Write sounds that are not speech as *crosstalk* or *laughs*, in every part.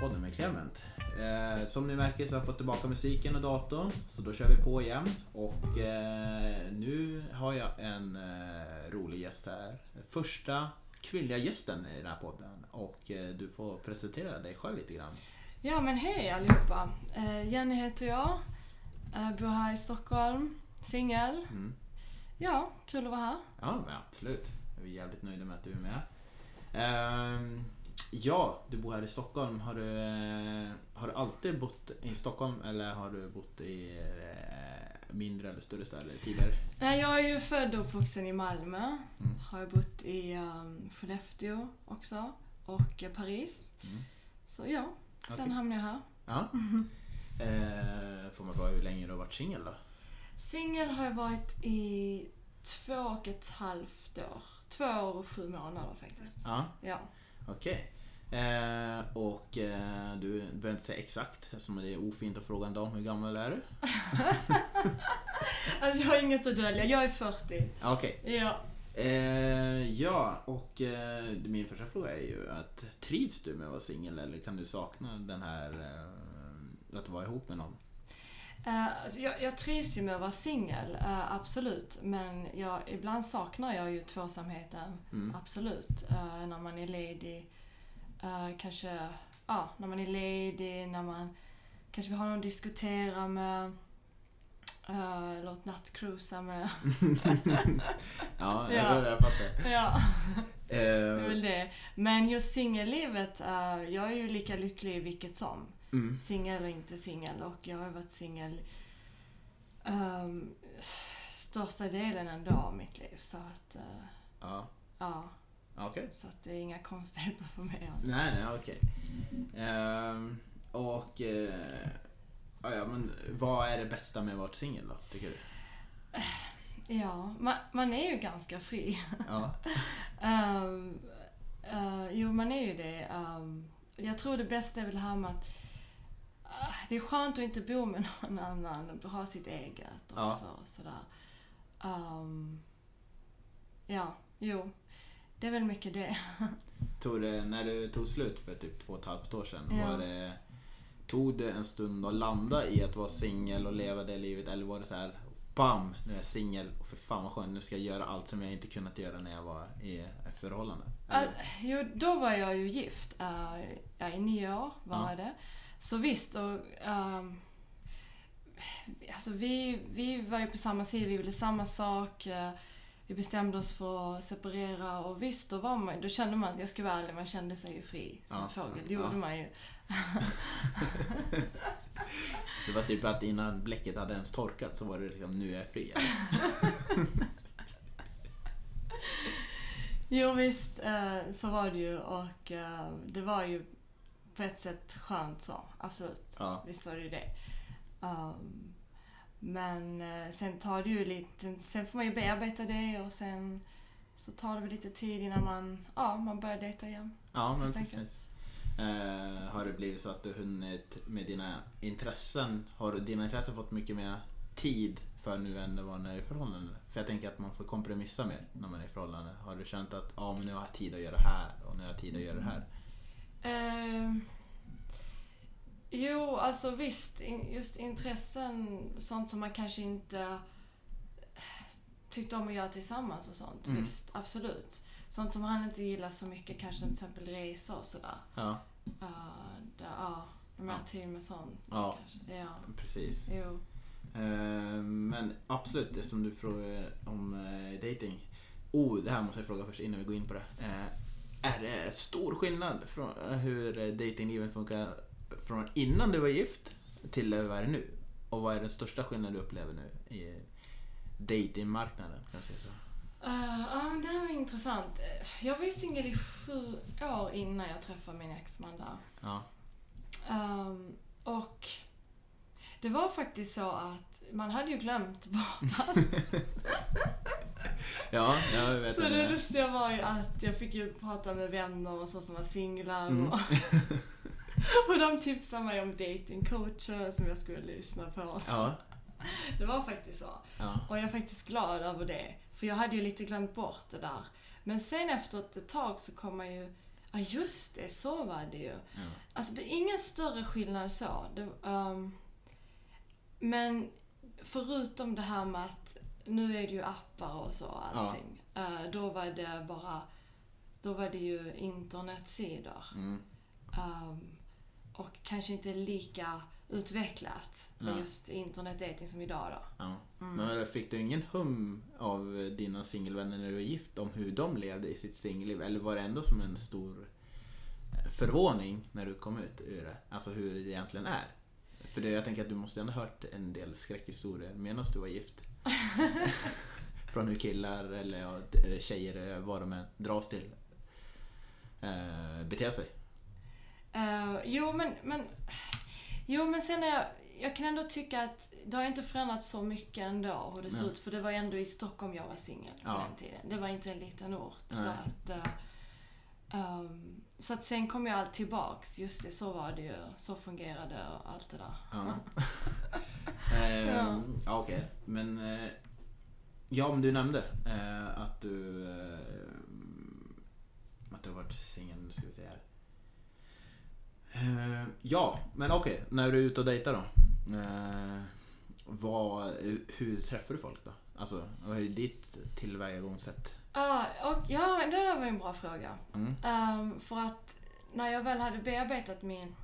Livspodden med Clement. Eh, som ni märker så har jag fått tillbaka musiken och datorn, så då kör vi på igen. Och eh, nu har jag en eh, rolig gäst här. Första kvinnliga gästen i den här podden. Och eh, du får presentera dig själv lite grann. Ja men hej allihopa. Eh, Jenny heter jag. Eh, bor här i Stockholm. Singel. Mm. Ja, kul att vara här. Ja, men absolut. Vi är jävligt nöjda med att du är med. Ehm, ja, du bor här i Stockholm. Har du, eh, har du alltid bott i Stockholm eller har du bott i eh, mindre eller större städer tidigare? Nej, jag är ju född och uppvuxen i Malmö. Mm. Har bott i um, Skellefteå också. Och Paris. Mm. Så ja, sen Okej. hamnade jag här. Ja. *laughs* Eh, får man fråga hur länge du har varit singel då? Singel har jag varit i två och ett halvt år. Två år och sju månader faktiskt. Ja, Ja. Okej. Eh, och eh, du behöver inte säga exakt eftersom det är ofint att fråga en dam hur gammal är du? *laughs* Alltså jag har inget att dölja. Jag är 40. Ja, Okej. Ja. Eh, ja, och eh, min första fråga är ju att trivs du med att vara singel eller kan du sakna den här eh, att vara ihop med någon? Eh, alltså jag, jag trivs ju med att vara singel, eh, absolut. Men jag, ibland saknar jag ju tvåsamheten, Mm. absolut. Eh, när man är ledig. Kanske, ja, när man är ledig, när man kanske vill ha någon att diskutera med. Uh, ett nattcruisa med. ja, *laughs* Ja. jag, jag fattar. ja, det är väl det. Men just singellivet, jag är ju lika lycklig i vilket som. Mm, Singel eller inte singel. Och jag har varit singel um, största delen ändå av mitt liv. Så att, eh, ja, ja. okej. Så att det är inga konstigheter för mig. Nej, nej, okej. Ehm, och eh, ja, men vad är det bästa med att vara singel då, tycker du? Ja, man, man är ju ganska fri. Ja, um, *laughs* eh, jo, man är ju det. Um, jag tror det bästa är väl det här med att det är skönt att inte bo med någon annan och ha sitt eget Ja. också. Sådär. Um, ja, jo. Det är väl mycket det. *laughs* tog det, när du tog slut för typ två och ett halvt år sedan, Ja. var det, tog det en stund att landa i att vara singel och leva det livet eller var det så här BAM! Nu är jag singel och för fan vad skönt, nu ska jag göra allt som jag inte kunnat göra när jag var i ett förhållande. Eller? Uh, jo, då var jag ju gift. Uh, ja, I nio år var Ja. jag det. Så visst, och, ehm, alltså vi, vi var ju på samma sida, vi ville samma sak. eh, vi bestämde oss för att separera och visst, då, var man, då kände man, jag ska vara ärlig, man kände sig ju fri som Ja, fågel. Det ja. gjorde man ju. *laughs* Det var typ att innan bläcket hade ens torkat så var det liksom nu är jag fri. *laughs* Jo visst, eh, så var det ju och eh, det var ju på ett sätt skönt så, absolut. Ja. Visst var det ju det. Um, men eh, sen tar det ju lite, sen får man ju bearbeta det och sen så tar det väl lite tid innan man, ja, man börjar dejta igen. Ja, men precis. Eh, har det blivit så att du hunnit med dina intressen, har dina intressen fått mycket mer tid för nu än det var när du är i förhållande? För jag tänker att man får kompromissa mer när man är i förhållande. Har du känt att ja, men nu har jag tid att göra det här och nu har jag tid att göra det här? Eh, jo, alltså visst, just intressen, sånt som man kanske inte tyckte om att göra tillsammans och sånt. Mm. Visst, absolut. Sånt som han inte gillar så mycket, kanske till exempel resor och sådär. Ja, Uh, ja, de här Ja. tid med sånt. Ja. Kanske. Ja, precis. jo. Eh, men absolut, det som du frågar om eh, dating. Oh, det här måste jag fråga först innan vi går in på det. Eh, är det stor skillnad från eh, hur eh, datinglivet funkar från innan du var gift till vad är det nu? Och vad är den största skillnaden du upplever nu i datingmarknaden? Kan jag säga så? Uh, ja, men det här var intressant. Eh, Jag var ju singel i sju år innan jag träffade min exman där. Ja. Ehm, och det var faktiskt så att man hade ju glömt *laughs* bort *laughs* Ja, jag vet Så det lustiga var ju att jag fick ju prata med vänner och så som var singlar Mm. och, *laughs* och de tipsade mig om datingcoacher som jag skulle lyssna på. Så Ja, Det var faktiskt så. ja, Och jag är faktiskt glad över det. För jag hade ju lite glömt bort det där. Men sen efter ett tag så kom man ju Ja, just det. Så var det ju. Ja. Alltså, det är ingen större skillnad så. Det, ehm, men förutom det här med att nu är det ju appar och så allting. eh, då var det bara... Då var det ju internetsidor. Mm. Ehm, och kanske inte lika utvecklat med Nej. just internetdating som idag då. Ja. Mm. Men fick du ingen hum av dina singelvänner när du var gift om hur de levde i sitt singelliv? Eller var det ändå som en stor eh, förvåning när du kom ut ur det? Alltså hur det egentligen är? För det, jag tänker att du måste ändå ha hört en del skräckhistorier medan du var gift. *laughs* Från hur killar eller ja, d- tjejer, eh, vad de än dras till, eh, beter sig. Eh, jo, men, men, jo, men sen är jag, jag kan ändå tycka att det har inte förändrats så mycket ändå hur det ser ut. För det var ändå i Stockholm jag var singel på Ja. den tiden. Det var inte en liten ort. Så Nej. att, eh, ehm, så att sen kom jag allt tillbaks. Just det, så var det ju. Så fungerade och allt det där. Ja. *laughs* eh, Ja. okej. Men... Eh, ja, men du nämnde eh, att du... Eh, att du har varit singel, nu ska vi se här. Eh, ja, men okej. När du är ute och dejtar då. Eh, vad, hur träffar du folk då? Alltså, vad är ditt tillvägagångssätt? Och, ja, det där var en bra fråga. Mm. Ehm, för att när jag väl hade bearbetat min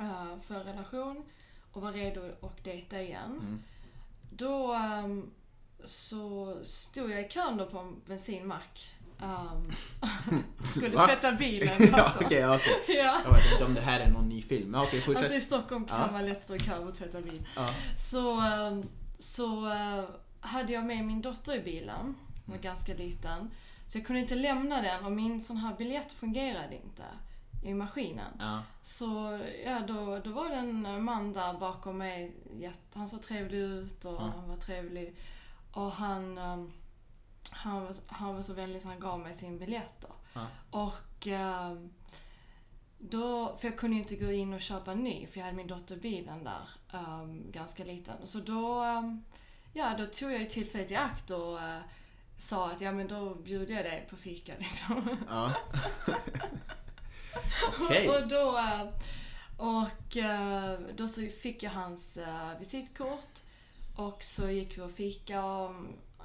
uh, förra relation och var redo att dejta igen. Mm. Då ehm, så stod jag i kön då på en bensinmack. Um, *laughs* skulle Va? tvätta bilen. *laughs* Alltså. ja, okej. *laughs* ja. Jag vet inte om det här är någon ny film. Men fortsätt. alltså i Stockholm kan Ja. man lätt stå i kö och tvätta bil. ja. Så, ehm, så eh, hade jag med min dotter i bilen. Var ganska liten. Så jag kunde inte lämna den och min sån här biljett fungerade inte i maskinen. ja. Så ja, då, då var det en man där bakom mig. Han såg trevlig ut och Ja. han var trevlig. Och han, ehm, han, var, han var så vänlig så han gav mig sin biljett då. Ja. Och ehm, då, för jag kunde inte gå in och köpa en ny för jag hade min dotter bilen där, ehm, ganska liten. Så då, ja, då tog jag tillfället i akt och eh, sa att ja men då bjuder jag dig på fika liksom. ja. *laughs* Okej. Och då, eh, och eh, då så fick jag hans eh, visitkort och så gick vi och fika och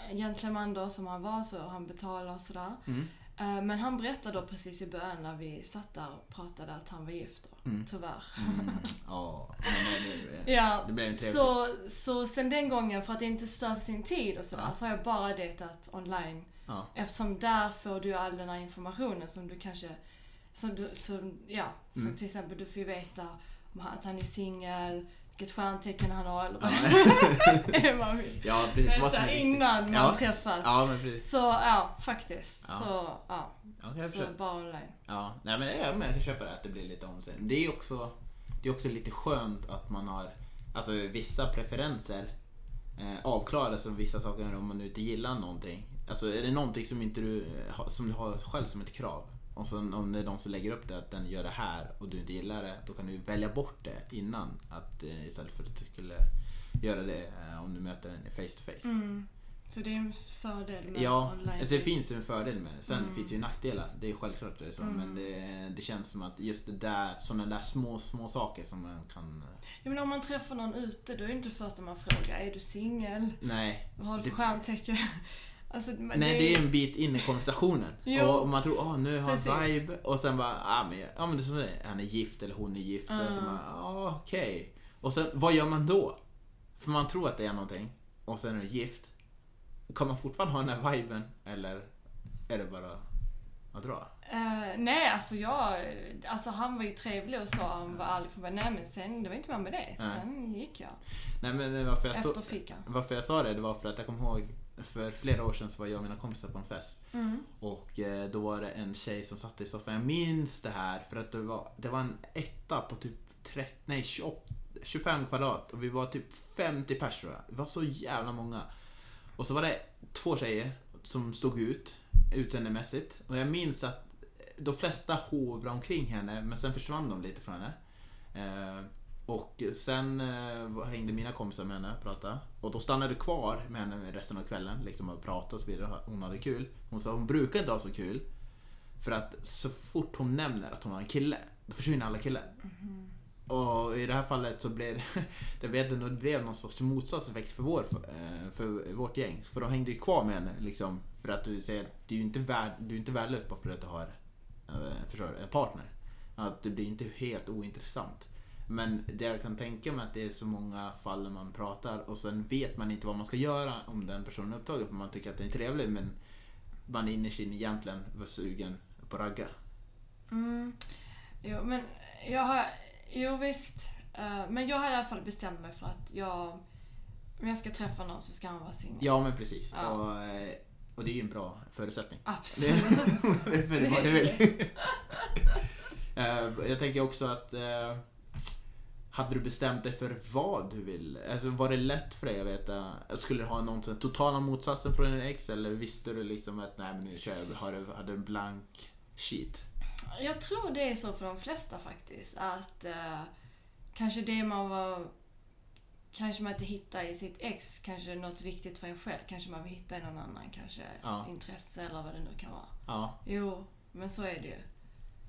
en gentleman då som han var så han betalade och sådär. Mm. Eh, Men han berättade då precis i början när vi satt där och pratade att han var gift då, Mm. tyvärr. Mm. *laughs* Det, Ja, det blev så, så sen den gången, för att inte störa sin tid och sådär, Ja. så har jag bara dejtat online. Ja. Eftersom där får du all den här informationen som du kanske, som du, som, ja, som Mm. till exempel du får ju veta att han är singel, vilket stjärntecken han har eller vad Ja. det *laughs* man vill. ja, precis. Vad som är Veta viktigt. innan man Ja. träffas. Ja, men precis. Så ja, faktiskt. Ja. Så, ja. Jag så bara online. Ja, nej men, ja, men jag kan köpa det att det blir lite om sig. Det är också, det är också lite skönt att man har alltså, vissa preferenser eh, avklarade som vissa saker om man nu inte gillar någonting. Alltså är det någonting som inte du, som du har själv som ett krav och sen om det är de som lägger upp det att den gör det här och du inte gillar det då kan du välja bort det innan att eh, istället för att du skulle göra det eh, om du möter den face to face. Mm. Så det är en fördel med Ja, online. alltså det finns en fördel med det. Sen Mm. finns det ju nackdelar. Det är självklart det är så. Mm. Men det, det känns som att just det där, sådana där små, små saker som man kan... Ja, men om man träffar någon ute, då är det inte första man frågar, är du singel? Nej. Vad har du för Det- stjärntecken? Alltså, Nej, det är en bit in i konversationen. *laughs* Och man tror, åh nu har han vibe. Och sen bara, ah, men, ja men det är som det. Han är gift eller hon är gift. Och så Mm. bara, ah, okej. Och sen, vad gör man då? För man tror att det är någonting. Och sen är det gift. Kan man fortfarande ha den här viben? Eller är det bara att dra? Eh, nej, alltså jag... Alltså han var ju trevlig och sa han var ärlig från början. Nej, men sen, det var inte mer med det. Nej. Sen gick jag. Nej men varför jag, stod, varför jag sa det, det var för att jag kommer ihåg för flera år sedan så var jag och mina kompisar på en fest. Mm. Och eh, då var det en tjej som satt i soffan. Jag minns det här för att det var, det var en etta på typ 30, nej 28, 25 kvadrat. Och vi var typ 50 pers tror jag. Vi var så jävla många. Och så var det två tjejer som stod ut utseendemässigt. Och jag minns att de flesta hovrade omkring henne men sen försvann de lite från henne. Eh, och sen eh, hängde mina kompisar med henne och pratade. Och då stannade jag kvar med henne resten av kvällen. Liksom och pratade och så vidare. Hon hade kul. Hon sa hon brukar inte ha så kul. För att så fort hon nämner att hon har en kille, då försvinner alla killar. Och i det här fallet så blev det, *laughs* jag vet inte, det blev någon sorts motsatseffekt för, vår, eh, för vårt gäng. För de hängde ju kvar med henne liksom. För att du säger, du är ju inte, värd, du är inte värdelös bara för att du har eh, en partner. Att det blir inte helt ointressant. Men det jag kan tänka mig att det är så många fall när man pratar och sen vet man inte vad man ska göra om den personen är upptagen. För man tycker att den är trevlig men man innerst inne egentligen var sugen på ragga. Mm. Jo, men jag har... Jo, visst. Eh, men jag har i alla fall bestämt mig för att jag... Om jag ska träffa någon så ska han vara singel. Ja men precis. Ja. Och, eh, och det är ju en bra förutsättning. Absolut. *laughs* Det är vad du vill. *laughs* Eh, Jag tänker också att hade du bestämt dig för vad du vill? Alltså var det lätt för dig att veta? Skulle du ha någon sån totala motsatsen från din ex eller visste du liksom att nej men nu kör jag, har du, hade en blank sheet? Jag tror det är så för de flesta faktiskt. Att eh, kanske det man var... Kanske man inte hittar i sitt ex, kanske något viktigt för en själv. Kanske man vill hitta i någon annan, kanske Ja. intresse eller vad det nu kan vara. Ja. Jo, men så är det ju.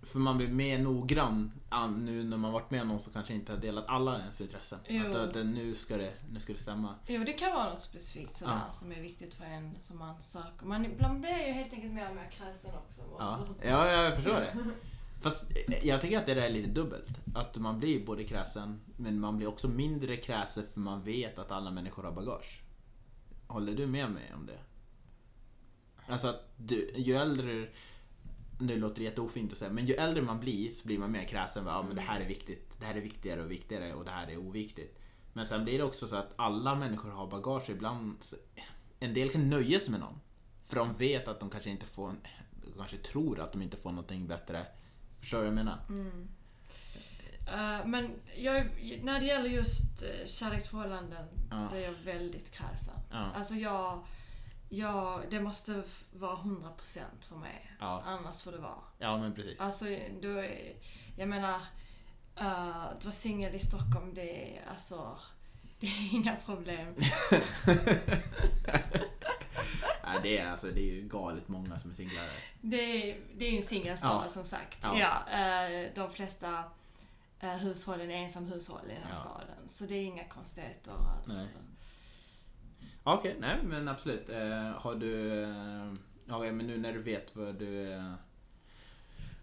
För man blir mer noggrann an- nu när man varit med någon som kanske inte har delat alla ens intressen. Jo. Att, att nu, ska det, nu ska det stämma. Jo, det kan vara något specifikt sådär Ja. som är viktigt för en som man söker. Man ibland blir ju helt enkelt mer och mer kräsen också. Ja, ja jag förstår det. *laughs* Fast eh, jag tycker att det där är lite dubbelt. Att man blir både kräsen, men man blir också mindre kräsen för man vet att alla människor har bagage. Håller du med mig om det? Alltså att du, ju äldre... Nu låter det jätteofint att säga, men ju äldre man blir så blir man mer kräsen. Ja, men det här är viktigt. Det här är viktigare och viktigare och det här är oviktigt. Men sen blir det också så att alla människor har bagage ibland. En del kan nöja sig med någon. För de vet att de kanske inte får, de kanske tror att de inte får någonting bättre. Förstår du vad jag menar? Mm. Eh, men jag, är- när det gäller just uh, kärleksförhållanden Ja. så är jag väldigt kräsen. Ja. Alltså jag, jag, det måste vara 100% för mig. Ja, Annars får det vara. ja men precis. Alltså, då jag menar, uh, att vara singel i Stockholm, det är alltså, *laughs* det är inga problem. *laughs* Ja, det, är, alltså, det är ju galet många som är singlar. Det är, det är ju en singelstad Ja. som sagt. Ja. Ja. eh, de flesta uh, hushållen är ensamhushåll i den här Ja. staden. Så det är inga konstigheter alls. Nej. Okej, nej men absolut. Eh, har du... Eh, ja, men nu när du vet vad du... Eh,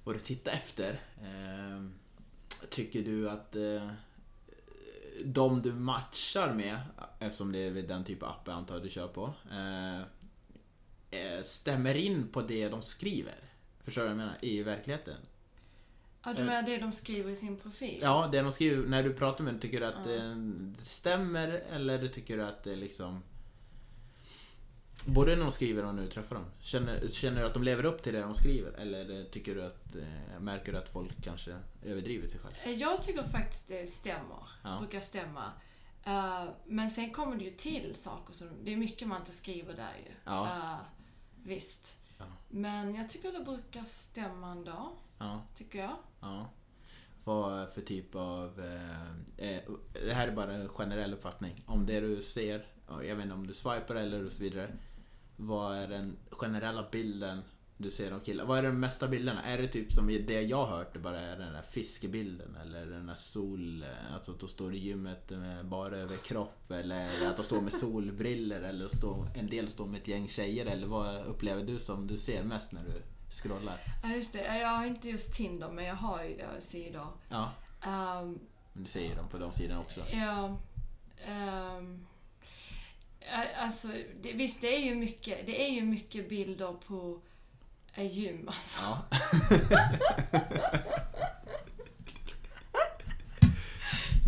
vad du tittar efter. Tycker du att de du matchar med, eftersom det är den typ av app jag antar du kör på, eh, stämmer in på det de skriver? Förstår du vad jag menar? I verkligheten. Ja, du menar det de skriver i sin profil? Ja, det de skriver, när du pratar med dem, tycker du att Ja. det det stämmer eller tycker du att det liksom... Både när de skriver och när du träffar dem. Känner, känner du att de lever upp till det de skriver? Eller tycker du att, eh, märker du att folk kanske överdriver sig själv? Eh, Jag tycker faktiskt det stämmer. Ja. Brukar stämma. Eh, men sen kommer det ju till saker som, det är mycket man inte skriver där ju. Ja. Eh, visst. Ja. Men jag tycker det brukar stämma ändå. Ja, Tycker jag. ja. Vad för typ av... Eh, eh, det här är bara en generell uppfattning. Om det du ser, jag vet inte om du swipar eller och så vidare. Vad är den generella bilden du ser av killar? Vad är de mesta bilderna? Är det typ som det jag har hört, det bara är den där fiskebilden eller den där sol... Alltså att de står i gymmet med bara över kropp eller att de står med solbriller eller står, en del står med ett gäng tjejer eller vad upplever du som du ser mest när du scrollar? Ja, just det. Jag har inte just Tinder, men jag har ju sidor. Ja, Um, men du ser ju dem på de sidorna också. ja, eh, alltså, det, visst, det är ju mycket, det är ju mycket bilder på eh, gym alltså. Ja. *laughs*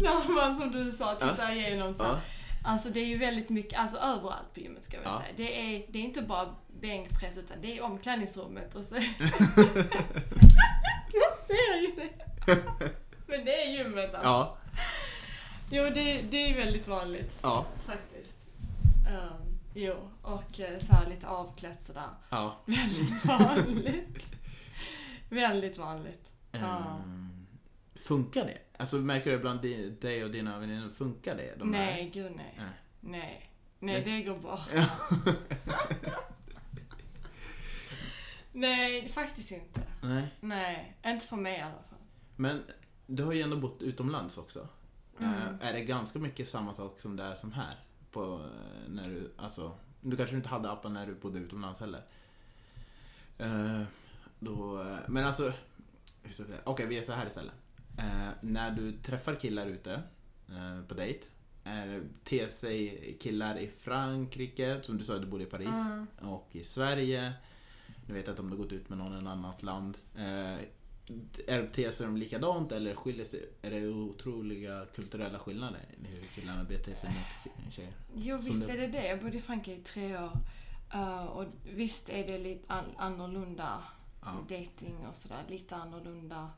När man som du sa tittar igenom så. Ja. Alltså det är ju väldigt mycket, alltså överallt på gymmet ska jag Ja. säga. Det är, det är inte bara bänkpress utan det är omklädningsrummet och så... *laughs* jag ser ju det! Men det är gymmet alltså. Ja. Jo, det, det är väldigt vanligt Ja. faktiskt. Um, jo, och eh, så här lite avklätt sådär. Ja. Väldigt *laughs* vanligt. väldigt vanligt. Ja. Ehm, funkar det? Alltså märker du bland di- dig och dina väninnor, funkar det? De här- nej, gud nej. Nej. Nej. Nej, det går bra. *laughs* Ja. Nej, faktiskt inte. Nej. Nej, inte för mig i alla fall. Men du har ju ändå bott utomlands också. Mm. Eh, är det ganska mycket samma sak som det är som här? På, eh, när du, alltså, du kanske inte hade appen när du bodde utomlands heller. Eh, då, eh, men alltså, okej vi är så här istället. Eh, när du träffar killar ute eh, på dejt. Är, ter sig killar i Frankrike, som du sa du bodde i Paris, Mm. och i Sverige. Nu vet jag inte om du gått ut med någon i ett annat land. Eh, är ter sig de likadant eller skiljer sig? Är det otroliga kulturella skillnader i hur killarna beter sig mot tjejer? Jo, visst det- är det det. Jag bodde i Frankrike i tre år. Uh, och visst är det lite an- annorlunda Ja. dating och sådär. Lite annorlunda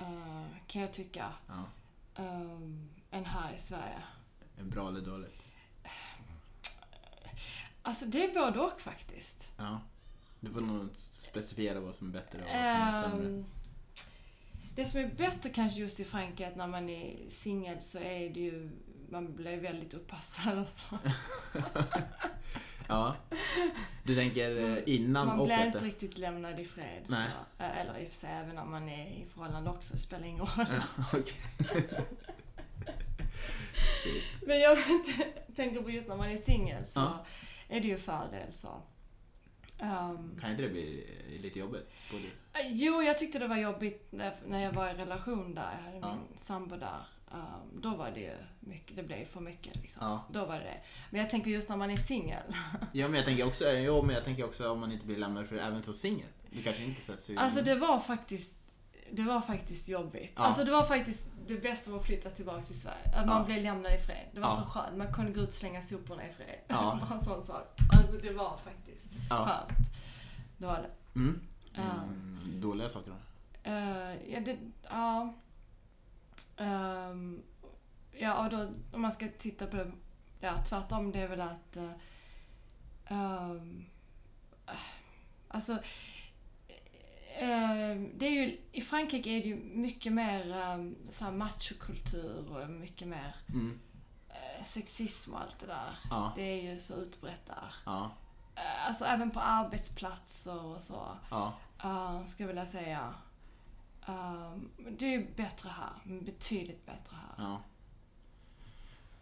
uh, kan jag tycka. ja. Um, än här i Sverige. Bra eller dåligt? Alltså det är både och faktiskt. Ja. Du får nog specificera vad som är bättre och vad som är sämre. Det som är bättre kanske just i Frankrike är att när man är singel så är det ju man blir väldigt uppassad och så. *laughs* Ja. Du tänker eh, innan Man och blir inte efter? riktigt lämnad i fred. Så. Nej. Eh, Eller i och för sig även när man är i förhållande också, det spelar ingen roll. *laughs* *laughs* Men jag tänker på just när man är singel så Ja. är det ju fördel så. Ehm, Kan inte det bli lite jobbigt? Både... eh, jo, jag tyckte det var jobbigt när, jag var i relation där. Jag hade Ja. min sambo där. Ehm, då var det ju mycket, det blev för mycket liksom. Ja. Då var det det. Men jag tänker just när man är singel. *laughs* ja, men jag tänker också, jo, men jag tänker också om man inte blir lämnad för även som singel. Du kanske inte sätts i... Alltså det var faktiskt det var faktiskt jobbigt. Ja. Alltså det var faktiskt det bästa med att flytta tillbaka till Sverige. Att man Ja. blev lämnad i fred. Det var Ja. så skönt. Man kunde gå ut och slänga soporna i fred. Ja. *laughs* Bara en sån sak. Alltså det var faktiskt Ja. skönt. Det var det. Mm. Ja. Mm, dåliga saker då? Eh, ja, det, ja. Ehm, ja, och då om man ska titta på det, ja tvärtom, det är väl att uh, um, alltså det är ju, i Frankrike är det ju mycket mer um, så här machokultur och mycket mer Mm. eh, sexism och allt det där. Ja. Det är ju så utbrett där. Ja. Eh, alltså även på arbetsplatser och så. Ja. Uh, ska jag vilja säga. Um, det är ju bättre här. Betydligt bättre här. Ja.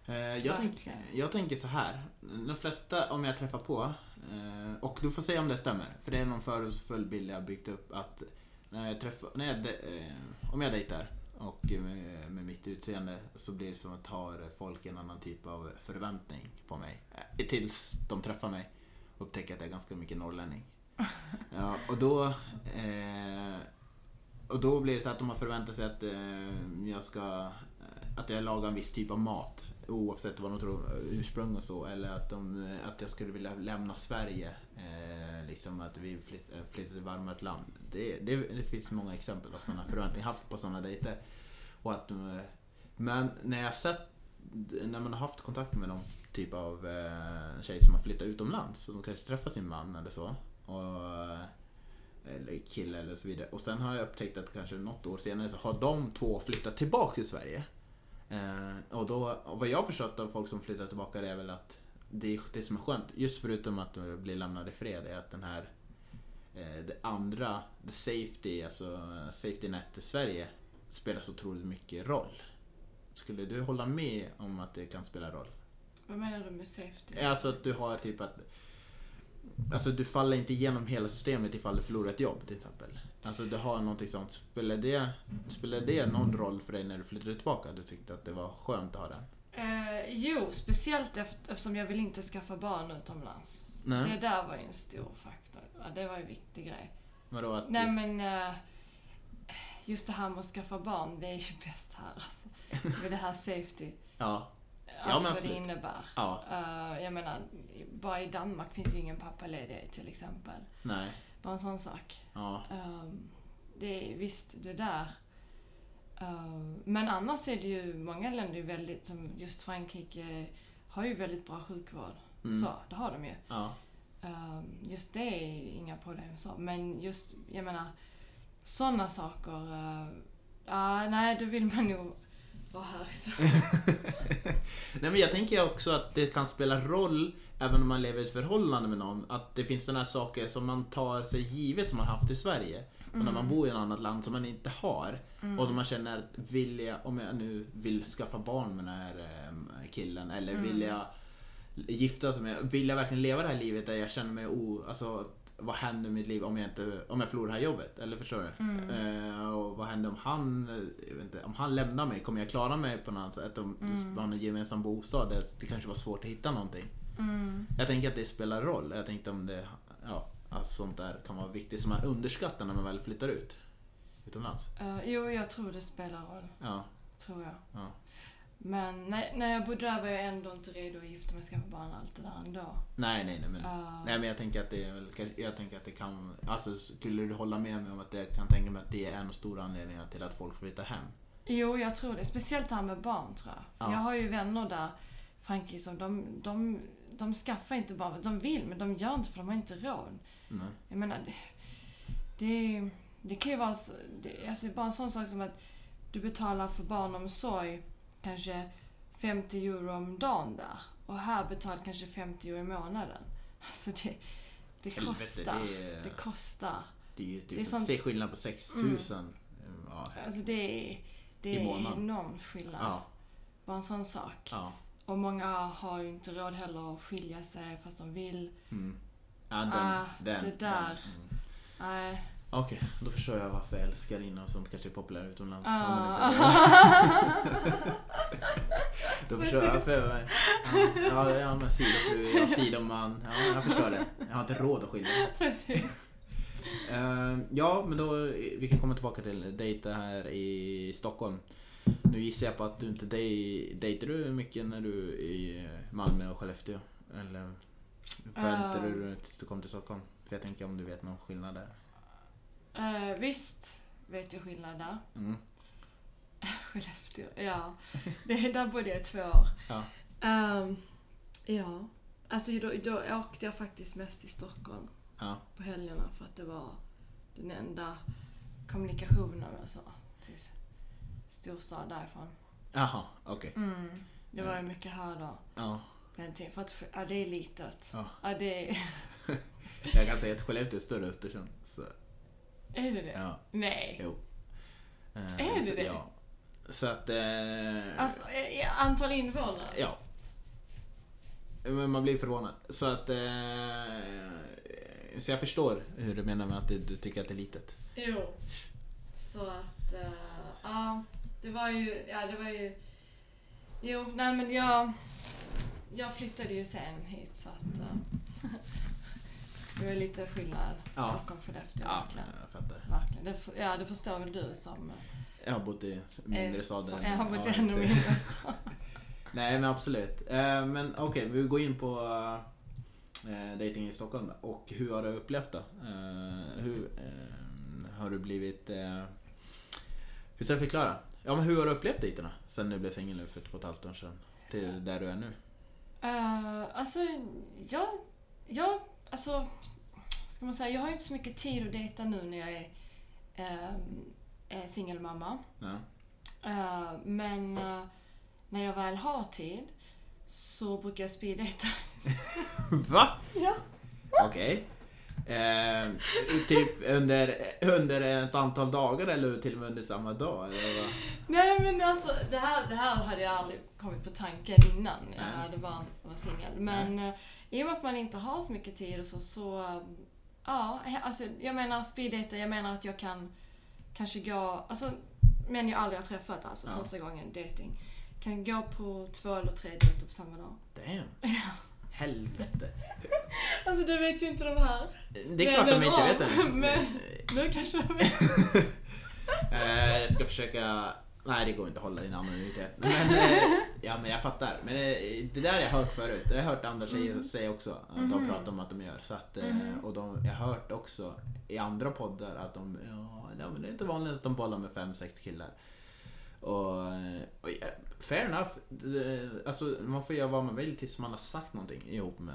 Eh, jag, tänk, jag tänker så här. De flesta, om jag träffar på, eh, och du får säga om det stämmer, för det är någon fördomsfull bild jag byggt upp, att när jag träffar, när jag, eh, om jag dejtar och med, med mitt utseende så blir det som att har folk en annan typ av förväntning på mig. Tills de träffar mig och upptäcker att jag är ganska mycket norrlänning. *laughs* Ja, och då eh, och då blir det så att de har förväntat sig att eh, jag ska att jag lagar en viss typ av mat oavsett vad de tror ursprung och så eller att, de, att jag skulle vilja lämna Sverige eh, liksom att vi flytt, eh, flyttar till varmare land. Det, det, det finns många exempel på sådana förväntningar haft på sådana dejter. Och att, eh, men när jag sett, när man har haft kontakt med någon typ av eh, tjej som har flyttat utomlands som kanske träffar sin man eller så. Och, eh, eller kille eller så vidare. Och sen har jag upptäckt att kanske något år senare så har de två flyttat tillbaka till Sverige. Eh, och, då, och vad jag har förstått av folk som flyttar tillbaka är väl att det, det som är skönt, just förutom att de blir lämnade i fred, är att den här eh, det andra, the safety, alltså safety net i Sverige spelar så otroligt mycket roll. Skulle du hålla med om att det kan spela roll? Vad menar du med safety? Alltså att du har typ att Alltså du faller inte igenom hela systemet ifall du förlorar ett jobb till exempel. Alltså du har någonting sånt. Spelar det, spelar det någon roll för dig när du flyttade tillbaka? Du tyckte att det var skönt att ha den? Eh, jo, speciellt efter, eftersom jag vill inte skaffa barn utomlands. Nej. Det där var ju en stor faktor. Ja, det var ju en viktig grej. Vadå att Nej du, men eh, just det här med att skaffa barn, det är ju *laughs* bäst här alltså. Med det här safety. Ja. Allt men vad det innebär. Ja. Eh, jag menar, bara i Danmark finns ju ingen pappaledighet till exempel. Nej. Bara en sån sak. Ja. Um, det är visst det där. Um, men annars är det ju många länder väldigt, som just Frankrike, har ju väldigt bra sjukvård. Mm. Så, det har de ju. Ja. Um, just det är inga problem så. Men just, jag menar, sådana saker. Uh, ja, nej, då vill man nog vara här. Så. Nej men jag tänker också att det kan spela roll även om man lever i ett förhållande med någon. Att det finns sådana här saker som man tar sig givet som man haft i Sverige. Och när man bor i ett annat land som man inte har och man känner att vill jag, om jag nu vill skaffa barn med den här eh, killen eller vill jag gifta med, vill jag verkligen leva det här livet där jag känner mig o, alltså vad händer med mitt liv om jag, inte, om jag förlorar det här jobbet? Eller förstår du? Eh, och vad händer om han, inte, om han lämnar mig? Kommer jag klara mig på något sätt? Om mm. har en gemensam bostad? Det, det kanske var svårt att hitta någonting. Mm. Jag tänker att det spelar roll. Jag tänkte om det, ja, att sånt där kan vara viktigt som man underskattar när man väl flyttar ut. Utomlands. Eh, jo, jag tror det spelar roll. Ja, Tror jag. ja. Men när, när jag bodde där var jag ändå inte redo att gifta mig och skaffa barn allt det där ändå. Nej, nej, nej. Men, Eh, nej, men jag tänker att det är väl, jag tänker att det kan, alltså skulle du hålla med mig om att det kan tänka mig att det är en av stora anledningarna till att folk flyttar hem? Jo, jag tror det. Speciellt här med barn, tror jag. För Ja. Jag har ju vänner där, Frankrike, som de, de, de skaffar inte barn. De vill, men de gör inte för de har inte råd. Nej. Jag menar, det, det, det kan ju vara så, det, alltså bara en sån sak som att du betalar för barnomsorg kanske 50 euro om dagen där. Och här betalar du kanske 50 euro i månaden. Alltså det, det Helvete, kostar. det är- Det kostar. Det är ju typ, Det är sånt- se skillnad på 6000. Ja, Alltså det är, det är enorm skillnad. ja, Bara en sån sak. ja. Och många har ju inte råd heller att skilja sig fast de vill. Mm. Ja, den, Ah, den, det där. mm. Nej. Okej, då förstår jag varför älskarinnor och sånt kanske är populärt utomlands. Ah. *laughs* Då förstår jag varför. Ja, ja, men sidofru, ja, sidoman. Ja, jag förstår det. Jag har inte råd att skilja. Precis. Eh, ja, men då, vi kan komma tillbaka till dejta här i Stockholm. Nu gissar jag på att du inte dej, dejtar du mycket när du är i Malmö och Skellefteå? Eller väntar Ah. du tills du kommer till Stockholm? För jag tänker om du vet någon skillnad där. Eh, visst vet jag skillnad där. Mm. *laughs* Skellefteå, ja. *laughs* Det, där bodde jag i två år. Ja. Ehm, ja. Alltså då, då åkte jag faktiskt mest till Stockholm Ja. på helgerna för att det var den enda kommunikationen alltså, till storstad därifrån. Jaha, okej. Mm. Det var ju mycket här då. Ja. För att ja, det är litet. Ja. Ja, det är... *laughs* Jag kan säga att Skellefteå är större än Östersund. Så, Är det det? ja, Nej. jo. Eh, Är det så, det? Ja. Så att... Eh, Alltså, i- i antal invånare? Ja. Men man blir förvånad. Så att... Eh, så jag förstår hur du menar med att du, du tycker att det är litet. Jo. Så att, eh, ja. det var ju, ja det var ju... Jo, nej men jag... Jag flyttade ju sen hit så att... eh, det var lite skillnad. Ja. Stockholm, Skellefteå, Ja, verkligen. jag fattar. Verkligen. Det, ja, det förstår väl du som... Jag har bott i mindre eh, stad. än- Jag har bott i ännu mindre *laughs* stad. Nej men absolut. Eh, men okej, vi går in på eh, dating i Stockholm. Och hur har du upplevt det? Hur har du blivit... Hur ska jag förklara? Ja men hur har du upplevt dejterna sen du blev singel nu för två och ett halvt år sedan? Till där du är nu? Uh, alltså, jag... Jag... Alltså... Ska man säga, jag har ju inte så mycket tid att dejta nu när jag är, ehm, är singelmamma. Ja. Eh, men eh, när jag väl har tid så brukar jag speeddejta. *laughs* Va? Ja. Okej. Eh, typ under, under ett antal dagar eller till och med under samma dag? Eller vad? Nej men alltså, det här, det här hade jag aldrig kommit på tanken innan jag Nej. hade var, var singel. Men eh, i och med att man inte har så mycket tid och så, så eh, ja, alltså jag menar speeddejta, jag menar att jag kan kanske gå, alltså män jag aldrig har träffat, alltså Ja. första gången dating kan gå på två eller tre dejter på samma dag. Damn. *laughs* Helvete. *laughs* Alltså det vet ju inte de här. Det är klart de inte vet det. *laughs* Men- Nu kanske de vet. Eh, jag ska försöka... Nej, det går inte att hålla din anonymitet. Men, eh, ja, men jag fattar. Men eh, det där har jag hört förut. Det har jag hört andra tjejer säga också. Att de Mhm. pratar om att de gör. Så att, eh, Mhm. Och de, jag har hört också i andra poddar att de... Ja, det är inte vanligt att de bollar med fem, sex killar. Och, och ja, fair enough. Alltså, man får göra vad man vill tills man har sagt någonting ihop med...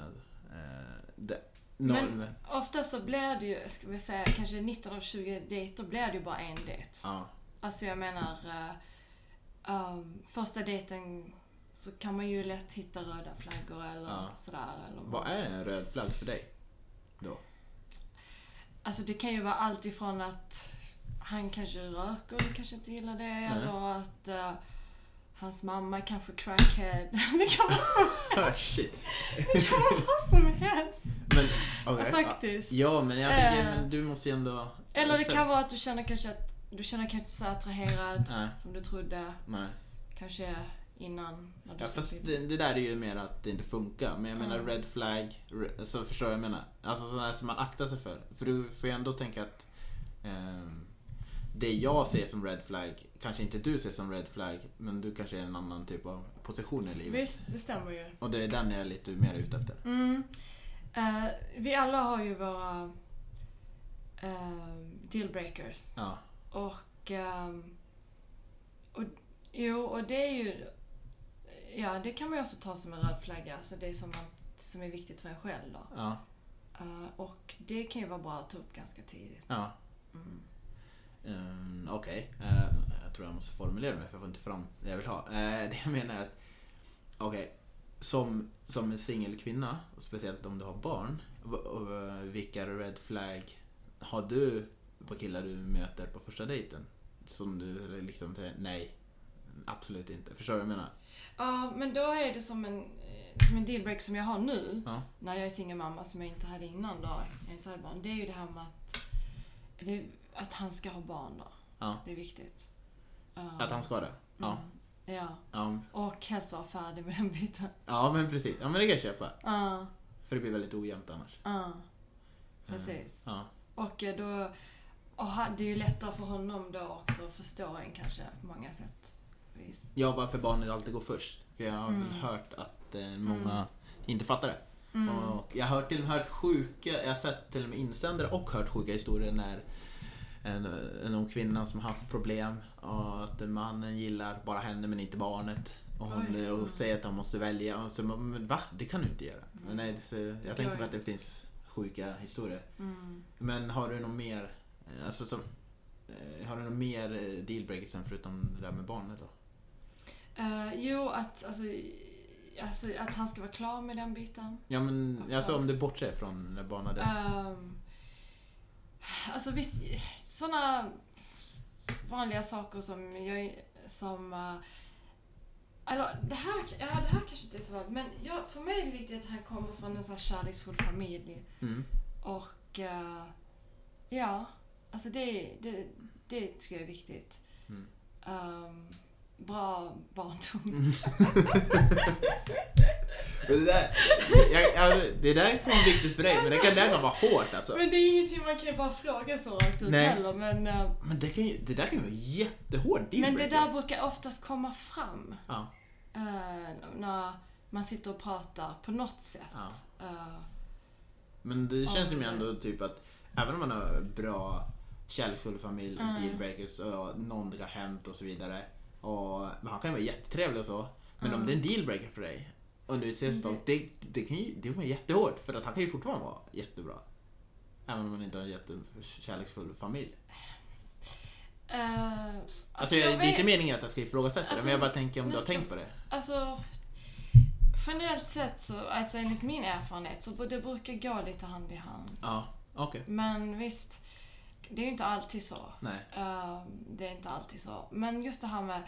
Eh, det, någon, Men ofta så blir det ju, ska vi säga, kanske 19 av 20 dejter blir det ju bara en dejt. ja, Alltså jag menar, uh, um, första dejten så kan man ju lätt hitta röda flaggor eller Ja. sådär. Eller vad är en röd flagg för dig? Då? Alltså det kan ju vara allt ifrån att han kanske röker, du kanske inte gillar det. Eller att eh, hans mamma är kanske crackhead. *laughs* det kan vara så, *laughs* Ah, Shit. det kan vara vad som helst. Men, okej. Faktiskt. Ja, men jag tänker, Eh. men du måste ju ändå... Eller det kan vara att du känner kanske att du känner kanske inte så attraherad Nej, som du trodde. nej. Kanske innan. När du Ja, fast det, det där är ju mer att det inte funkar. Men jag menar Mm. red flag, alltså förstår vad jag menar? Alltså sådana som man aktar sig för. För du får ju ändå tänka att ehm, det jag ser som red flag, kanske inte du ser som red flag, men du kanske är en annan typ av position i livet. Visst, det stämmer ju. Och det är den jag är lite mer ute efter. Mm. Eh, vi alla har ju våra uh, dealbreakers. Ja, Och, ehm, och... Jo, och det är ju... Ja, det kan man ju också ta som en röd flagga. Alltså det som, man, som är viktigt för en själv då. ja, Eh, och det kan ju vara bra att ta upp ganska tidigt. ja. Mm. Um, Okej, Eh, jag tror jag måste formulera mig för jag får inte fram det jag vill ha. Eh, det jag menar är att, okej, som, som en singelkvinna, och speciellt om du har barn, eh, vilka red flag har du på killar du möter på första dejten? Som du liksom säger nej, absolut inte. Förstår du vad jag menar? Ja, men då är det som en, eh, som en dealbreak som jag har nu. Ja. När jag är singelmamma som jag inte hade innan då. Jag inte hade barn. Det är ju det här med att, det, att han ska ha barn då. Ja. Det är viktigt. Att han ska det? Ja. Mm, ja. Ja, Och helst vara färdig med den biten. ja men precis. Ja men det kan jag köpa. Ja, För det blir väldigt ojämnt annars. ja. Precis. Ja. Och eh, då... Och det är ju lättare för honom då också att förstå en kanske på många sätt. Vis. Ja, varför barnet alltid går först. För jag har Mm. väl hört att eh, många inte fattar det. Mm. Och jag har till och med hört sjuka, jag har sett till och med insändare och hört sjuka historier när en, en ung kvinna som har haft problem och att mannen gillar bara henne men inte barnet. Och hon Oj. och säger att han måste välja. Och så, men va? Det kan du inte göra. Men nej, så, jag tänker på att det finns sjuka historier. Mm. Men har du något mer, alltså som, eh, har du något mer eh, dealbreakers än förutom det där med barnet då? Eh, jo, att, alltså, alltså, att han ska vara klar med den biten. Ja men Också. alltså om du bortser från när barnet är Um, alltså visst, sådana vanliga saker som jag som... Uh, eller det här, ja, det här kanske inte är så vanligt, men jag, för mig är det viktigt att han kommer från en sån här kärleksfull familj. Mm. Och eh, ja, alltså det, det, det tycker jag är viktigt. Mm. Ehm, bra barndom. *laughs* Det där, jag, alltså, det där kan vara viktigt för dig men det kan, det där kan vara hårt alltså. Men det är ingenting man kan bara fråga så rakt ut heller. Men, eh, Men det, kan ju, det där kan ju vara jättehård men det där brukar oftast komma fram. Ja, eh, när man sitter och pratar på något sätt. ja. Eh, Men det känns ju ändå typ att även om man har bra kärleksfull familj, Mm. dealbreakers och har hänt och så vidare. Och, han kan vara jättetrevlig och så. Men om Mm. det är en dealbreaker för dig under ett tillstånd, det, det kan ju det kan vara jättehårt för att han kan ju fortfarande vara jättebra. Även om man inte har en jättekärleksfull familj. eh, Alltså, jag jag, det är inte meningen att jag ska ifrågasätta det, Alltså, men jag bara tänker om nu du har tänkt på det. Alltså, generellt sett så, alltså enligt min erfarenhet, så det brukar gå lite hand i hand. Ja, okej. Men visst, det är ju inte alltid så. Eh, det är inte alltid så. Men just det här med,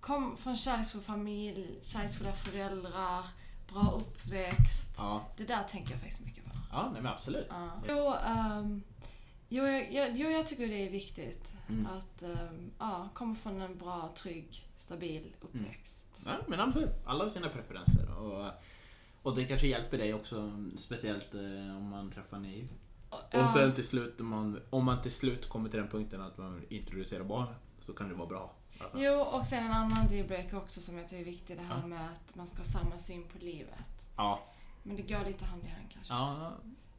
kom från kärleksfull familj, kärleksfulla föräldrar, bra uppväxt. Ja, Det där tänker jag faktiskt mycket på. ja nej, men absolut. Ja. Jo, ehm, jo, jag, jo, jag tycker det är viktigt Mm. att um, ja, komma från en bra, trygg, stabil uppväxt. Ja, men absolut. Alla har sina preferenser. Och, och det kanske hjälper dig också, speciellt eh, om man träffar ny. Och, Och ja, sen till slut, om man, om man till slut kommer till den punkten att man introducerar barnen, så kan det vara bra. Alltså. Jo, och sen en annan dealbreaker också som jag tycker är viktig. Det här Ja. med att man ska ha samma syn på livet. Ja, Men det går lite hand i hand kanske också. ja,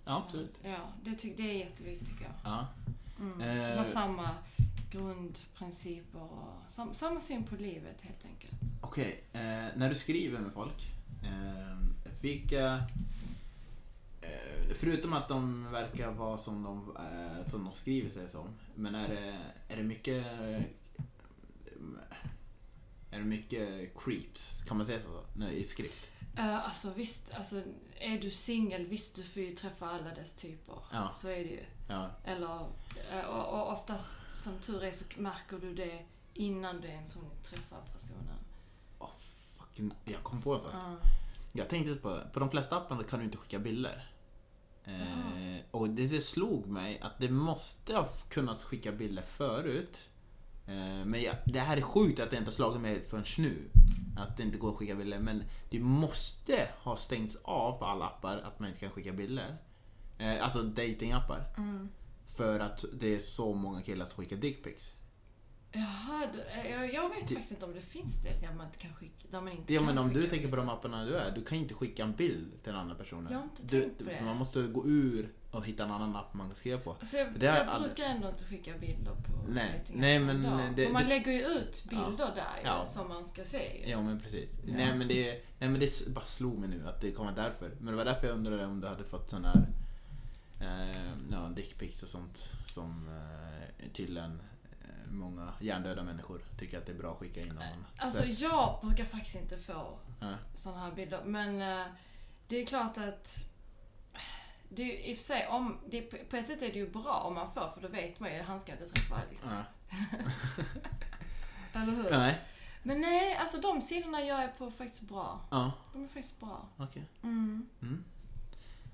ja absolut. Ja, det, ty- det är jätteviktigt tycker jag. Ja. Mm. Eh. Ha samma grundprinciper och sam, samma syn på livet helt enkelt. Okej, eh, när du skriver med folk, eh, vilka... Eh, förutom att de verkar vara som de, eh, som de skriver sig som, men är det, är det mycket... Eh, är det mycket creeps, kan man säga så, nu, i skrift? Eh, alltså visst, alltså, är du singel, visst du får ju träffa alla dess typer. Ja. Så är det ju. Ja. Eller, och, och oftast som tur är så märker du det innan du ens hunnit träffa personen. Oh, fucking, jag kom på en sak. Ja. Jag tänkte på, på de flesta apparna kan du inte skicka bilder. Eh, och det, det slog mig att det måste ha kunnat skicka bilder förut. Eh, men jag, det här är sjukt att det inte har slagit mig förrän nu. Att det inte går att skicka bilder. Men det måste ha stängts av på alla appar att man inte kan skicka bilder. Eh, alltså datingappar. Mm. För att det är så många killar som skickar dickpics. Jaha, du- jag, jag vet Det- faktiskt inte om det finns det där man inte kan skicka, där man inte Ja kan men om du tänker på de apparna du är, du kan inte skicka en bild till en annan person. Jag har inte du, tänkt på det. Man måste gå ur och hitta en annan app man kan skriva på. Så jag, jag aldrig- brukar ändå inte skicka bilder på Nej, nej, men det- För man det- lägger ju ut bilder där ju, Ja. som man ska se. Ja men precis. Ja. Nej, men det, nej men det bara slog mig nu att det kommer därför. Men det var därför jag undrade om du hade fått sån här eh, ja, dickpics och sånt som eh, tydligen eh, många hjärndöda människor tycker att det är bra att skicka in. Om man Alltså sätts. jag brukar faktiskt inte få Ja. sådana här bilder. Men eh, det är klart att det är, i och för sig, om, det, på- ett sätt är det ju bra om man får för då vet man ju han ska inte träffa liksom. Ja. *laughs* Eller hur? Nej. Men nej, alltså de sidorna jag är på faktiskt bra. Ja, De är faktiskt bra. okej. Mm. Mm.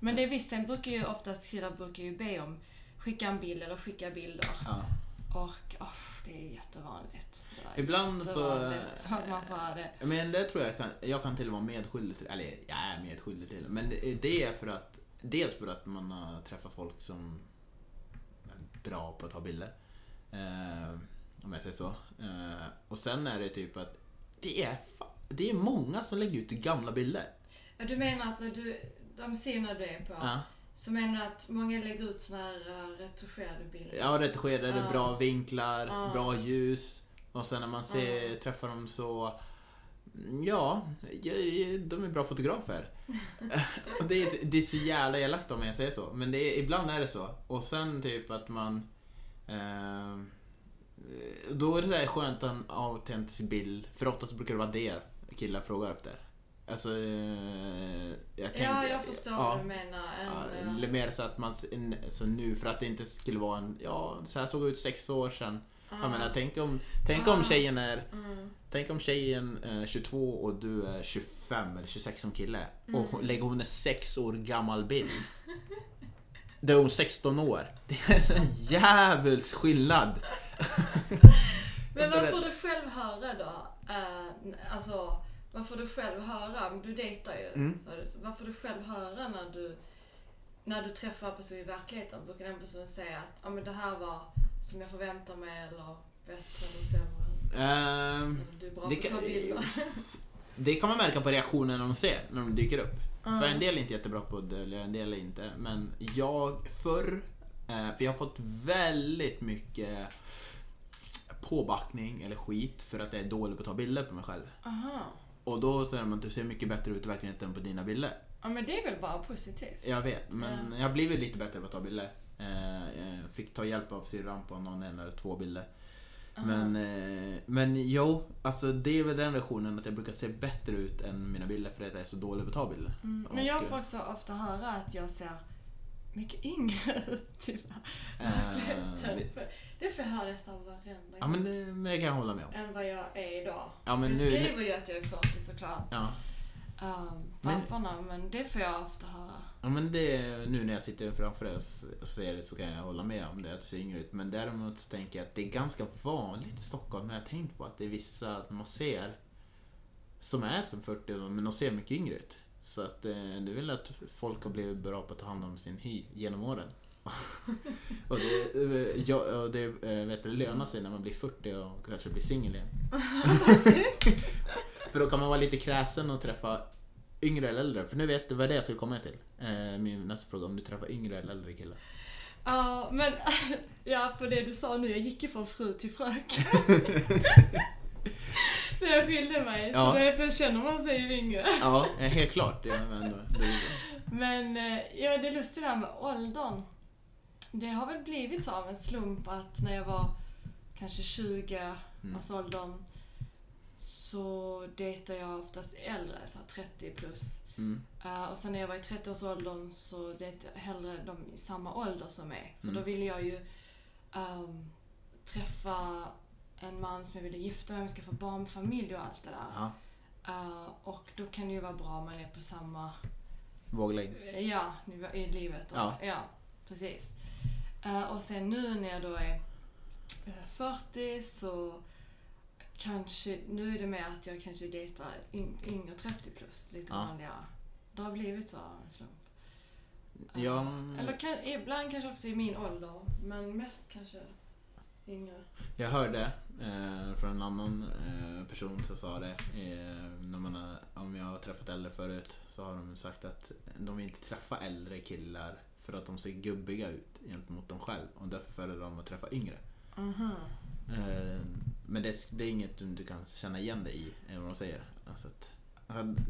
Men det är visst, sen brukar ju oftast killar brukar ju be om skicka en bild eller skicka bilder. Ja. Och oh, det är jättevanligt. Det är Ibland så... jättevanligt att man får ha det. Men det tror jag kan, jag kan till och med vara medskyldig till, eller jag är medskyldig till. Men det- är för att, dels för att man har träffat folk som är bra på att ta bilder. Eh, om jag säger så. Eh, och sen är det typ att det är, det är många som lägger ut gamla bilder. Ja, du menar att när du, de sidorna du är på, Ja, så menar du att många lägger ut såna här uh, retuscherade bilder? ja redigerade, Ja. bra vinklar, Ja. bra ljus. Och sen när man ser, Ja. träffar dem så Ja, de är bra fotografer. *laughs* och det, är, det är så jävla elakt om jag säger så. Men det är, ibland är det så. Och sen typ att man... Eh, då är det där skönt en autentisk bild. För oftast brukar det vara det killar frågar efter. Alltså... Eh, jag tänkte, ja, jag förstår ja. vad du menar. En, Ja, eh, eller mer så att man, så nu för att det inte skulle vara en, ja så här såg det ut sex år sedan. Jag menar, tänk om, tänk om Ah. tjejen är, mm, tänk om tjejen är 22 och du är 25 eller 26 som kille. Mm. Och lägger hon en sex år gammal bild. *laughs* Då är hon 16 år. Det är en jävels skillnad. *laughs* Men vad får du själv höra då? Uh, alltså, vad får du själv höra? Du dejtar ju. Mm. Vad får du själv höra när du, när du träffar en person i verkligheten? Brukar den personen säga att ah, men det här var som jag förväntar mig eller bättre eller sämre? Eller du är bra det på att ta kan- bilder. *laughs* det kan man märka på reaktionen de ser, när de dyker upp. Mm. För en del är inte jättebra på att dölja, en del är inte. Men jag förr, eh, för jag har fått väldigt mycket påbackning eller skit för att jag är dålig på att ta bilder på mig själv. Aha. Och då säger de att du ser mycket bättre ut i verkligheten på dina bilder. Ja men det är väl bara positivt? Jag vet, men Ja. jag har blivit lite bättre på att ta bilder. Eh, Jag fick ta hjälp av syrran på någon en eller två bilder. Men, eh, men jo, alltså det är väl den reaktionen att jag brukar se bättre ut än mina bilder för att jag är så dålig på att ta bilder. Mm, men jag får också ofta höra att jag ser mycket yngre *laughs* ut i eh, verkligheten. För- Det får jag höra nästan varenda Ja men det, men det kan jag hålla med om. än vad jag är idag. Ja men nu... skriver ju att jag är 40 såklart. ja. Um, Men- papporna, men det får jag ofta höra. ja men det, nu när jag sitter framför dig och ser det så kan jag hålla med om det att du ser yngre ut. Men däremot så tänker jag att det är ganska vanligt i Stockholm, har jag tänkt på, att det är vissa man ser som är som 40 men de ser mycket yngre ut. Så att det är väl att folk har blivit bra på att ta hand om sin hy genom åren. *laughs* och det, eh, ja, och det eh, vet du, lönar sig när man blir 40 och kanske blir singel igen. *laughs* För då kan man vara lite kräsen och träffa yngre eller äldre. För nu vet du vad det är jag skulle komma till. Eh, min nästa fråga, om du träffar yngre eller äldre killar. Ja, men *laughs* ja, för det du sa nu, jag gick ju från fru till fröken. *laughs* När jag skilde mig, Ja. så därför känner man sig yngre. Ja, helt klart. Ja, men då, då, Men eh, ja, det lustiga där med åldern. Det har väl blivit så av en slump att när jag var kanske 20 Mm. års åldern så dejtar jag oftast äldre, så här 30 plus. Mm. Eh, och sen när jag var i 30-årsåldern så dejtade jag hellre de i samma ålder som mig. För Mm. då ville jag ju ehm, träffa en man som jag ville gifta mig med, skaffa barn, familj och allt det där. Ja. Eh, och då kan det ju vara bra om man är på samma Våglängd. ja, i livet. Och, Ja. ja. precis. Eh, och sen nu när jag då är eh, 40 så kanske, nu är det mer att jag kanske dejtar yng, yngre 30 plus, lite Ja. vanligare. Det har blivit så av en slump. Eh, Ja, Eller kan, ibland kanske också i min ålder, men mest kanske yngre. jag hörde eh, från en annan eh, person som sa det. Eh, när man har, om jag har träffat äldre förut så har de sagt att de vill inte träffa äldre killar för att de ser gubbiga ut gentemot dem själv och därför föredrar de att träffa yngre. Mhm. Eh, men det, det är inget du kan känna igen dig i, är vad de säger. Alltså att,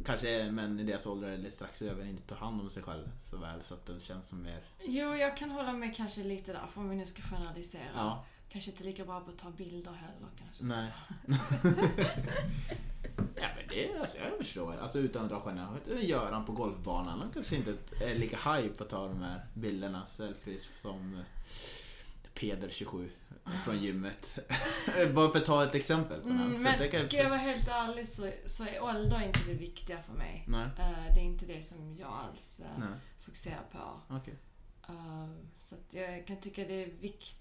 kanske män i deras ålder eller strax över inte tar hand om sig själv så väl så att de känns som mer... Jo, jag kan hålla med kanske lite där, om vi nu ska generalisera. Ja, Kanske inte lika bra på att ta bilder heller kanske. nej. *laughs* ja men det, alltså, jag förstår. Alltså utan att dra stjärnor. Göran på golfbanan, han kanske inte är lika high på att ta de här bilderna, selfies som eh, Peder 27 från gymmet. *laughs* Bara för att ta ett exempel på Mm, men det kan- ska jag vara helt ärlig så, så är ålder inte det viktiga för mig. Nej, Eh, det är inte det som jag alls nej, fokuserar på. Eh, så jag kan tycka det är vik-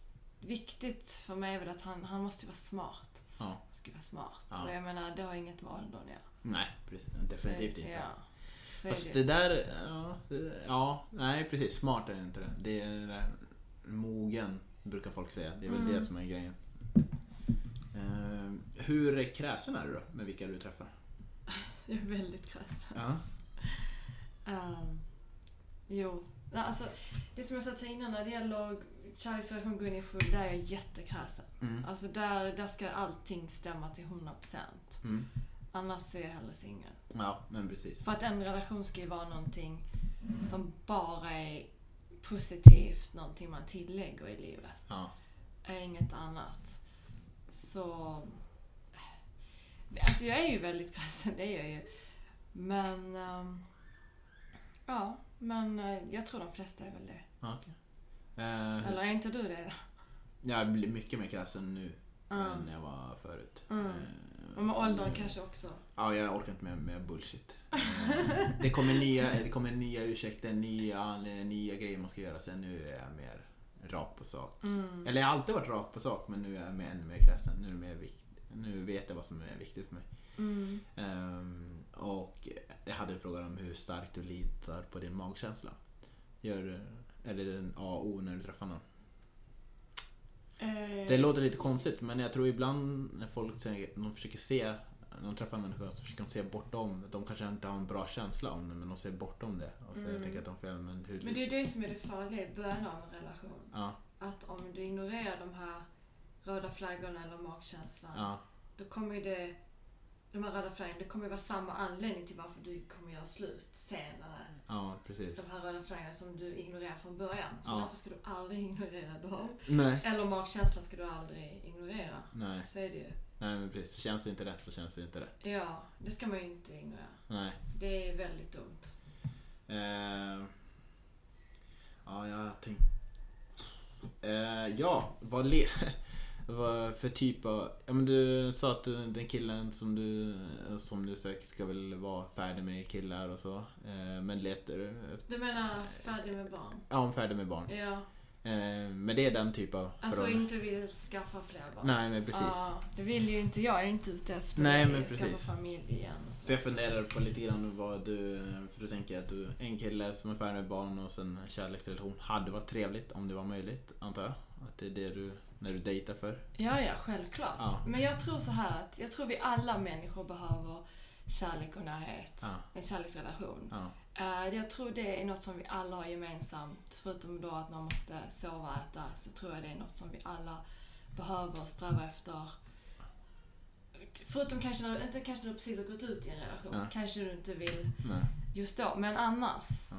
viktigt för mig är väl att han, han måste vara smart. Ja. Han ska vara smart. Ja. Och jag menar, det har inget med åldern att göra. Nej, precis. Definitivt så, inte. Ja, så Fast det det. där, ja, det, ja, nej precis. Smart är inte det. Det är det där mogen, brukar folk säga. Det är väl Mm. det som är grejen. Eh, hur kräsen är du då, med vilka du träffar? *laughs* Jag är väldigt krass. Ja. Um, jo, alltså det som jag sa till innan när det gäller kärleksrelation går in i full, där är jag jättekräsen. Mm. Alltså där, där ska allting stämma till 100%. Mm. Annars är jag hellre singel. Ja, men precis. För att en relation ska ju vara någonting som bara är positivt, någonting man tillägger i livet. Ja. Är inget annat. Så... Alltså jag är ju väldigt kräsen, det är jag ju. Men... ehm, ja, men eh, jag tror de flesta är väl det. Ja, okej. Eh, Eller är inte du det? jag blir mycket mer kräsen nu Mm. än jag var förut. Mm. Eh, Och med åldern nu- kanske också. Ja, jag orkar inte med, med bullshit. Eh, det, kommer nya, det kommer nya ursäkter, nya anledningar, nya grejer man ska göra. Sen nu är jag mer rak på sak. Mm. Eller jag har alltid varit rak på sak men nu är jag ännu mer kräsen. Nu, är det mer vikt, nu vet jag vad som är viktigt för mig. Mm. Ehm, och jag hade en fråga om hur starkt du litar på din magkänsla. Gör, är det en O när du träffar någon? Eh, Det låter lite konstigt men jag tror ibland när folk de försöker se, när de träffar en människa så försöker de se bortom, de kanske inte har en bra känsla om det men de ser bortom det. Och så Mm. jag tänker att de får, men hur... Men det är det som är det farliga i början av en relation. Ja, Att om du ignorerar de här röda flaggorna eller magkänslan, ja, då kommer det, de här röda flaggorna, det kommer ju vara samma anledning till varför du kommer göra slut senare. ja precis. De här röda flaggorna som du ignorerar från början. Så Ja. därför ska du aldrig ignorera dem. Nej. Eller magkänslan ska du aldrig ignorera. Nej, Så är det ju. nej men precis. Känns det inte rätt så känns det inte rätt. Ja, det ska man ju inte ignorera. Nej. Det är väldigt dumt. Eh, ja, jag tänkte... Eh, ja, vad, le... *laughs* vad för typ av... Ja, men du sa att du, den killen som du, som du söker ska väl vara färdig med killar och så. Eh, men letar du efter... Du menar färdig med barn? Ja, färdig med barn. Ja, Eh, men det är den typ av alltså förhållande. inte vill skaffa fler barn. Nej, men precis. Ja, det vill ju inte jag. Jag är inte ute efter Nej, det. men precis. få familj igen och så. För jag funderar på lite grann vad du... För du tänker att du, en kille som är färdig med barn och sen en kärleksrelation hade varit trevligt om det var möjligt, antar jag? Att det är det du, när du dejtar för? Ja, ja, självklart. Ja. Men jag tror så här att jag tror vi alla människor behöver kärlek och närhet. Ja. En kärleksrelation. Ja. Eh, Jag tror det är något som vi alla har gemensamt. Förutom då att man måste sova och äta så tror jag det är något som vi alla behöver sträva efter. Förutom kanske när, inte kanske när du precis har gått ut i en relation. Kanske du inte vill Nej. just då. Men annars.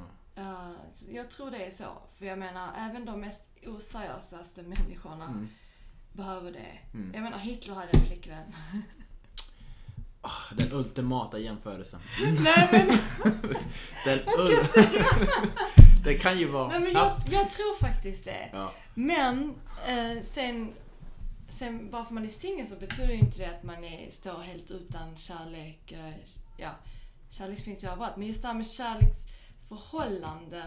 Så jag tror det är så. För jag menar, även de mest oseriösaste människorna Mm. behöver det. Mm. Jag menar, Hitler hade en flickvän. Ah, Den ultimata jämförelsen. *laughs* Nej men, *laughs* Den ul- *laughs* det kan ju vara... Nej, men jag, jag tror faktiskt det. Ja. Men eh, sen, sen, bara för man är singel så betyder ju inte det att man är, står helt utan kärlek. Eh, ja, kärlek finns ju överallt. Men just det här med kärleksförhållande,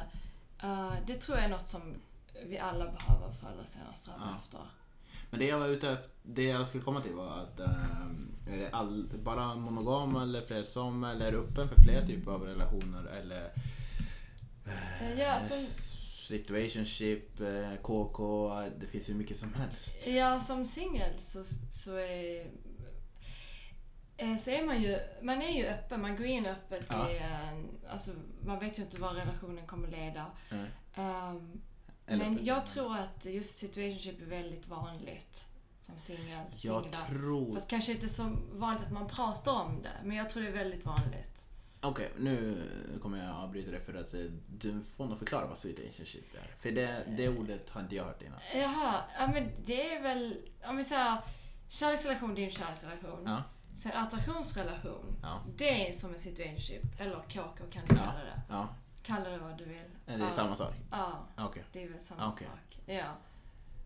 eh, det tror jag är något som vi alla behöver förr eller senare sträva Ja. efter. Men det jag var ute efter, det jag skulle komma till var att ehm, är det all, bara monogam eller fler som eller är du öppen för fler typer av relationer eller Eh, ja, som, situationship, eh, KK, det finns ju mycket som helst. ja, som singel så, så är så är man ju, man är ju öppen, man går in öppet Ja. i alltså man vet ju inte vad relationen kommer leda. Eh, eller- Men jag tror att just situationship är väldigt vanligt som singel. Jag singlar. tror... Fast kanske inte så vanligt att man pratar om det, men jag tror det är väldigt vanligt. Okej, nu kommer jag avbryta det för att säga, du får nog förklara vad situationship är. För det, det ordet har inte jag hört innan. Jaha, ja men det är väl, om vi säger kärleksrelation, det är en kärleksrelation. Ja, Sen attraktionsrelation, ja, det är som en situationship, eller KK kan du kalla det. ja. Kalla det vad du vill. Är det Ja. samma sak? Ja, Okej. det är väl samma Okej. sak. Ja.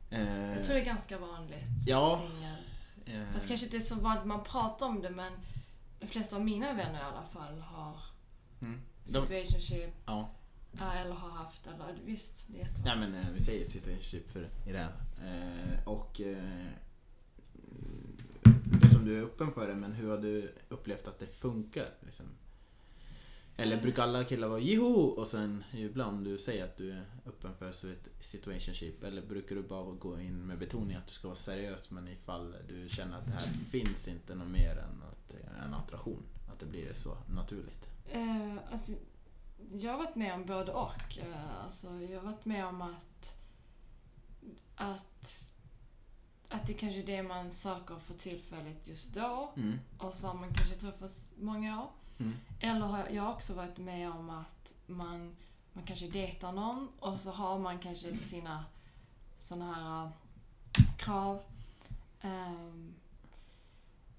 Eh, Jag tror det är ganska vanligt. Ja. Singel. eh, Fast kanske inte så vanligt man pratar om det men de flesta av mina vänner i alla fall har mm. Situationship ja. ja, eller har haft eller visst, det är jättebra. Nej men eh, vi säger situationship för i det här. Eh, och eh, som du är öppen för det, men hur har du upplevt att det funkar? Liksom? Eller brukar alla killar vara joho och sen jubla om du säger att du är öppen för situationship? Eller brukar du bara gå in med betoning att du ska vara seriös men ifall du känner att det här finns inte något mer än att det är en attraktion? Att det blir så naturligt? Eh, alltså, jag har varit med om både och. Eh, alltså, jag har varit med om att, att, att det kanske är det man söker för tillfället just då. Mm. Och så har man kanske träffats många år. Mm. Eller har jag har också varit med om att man, man kanske dejtar någon och så har man kanske sina såna här äh, krav. ehm,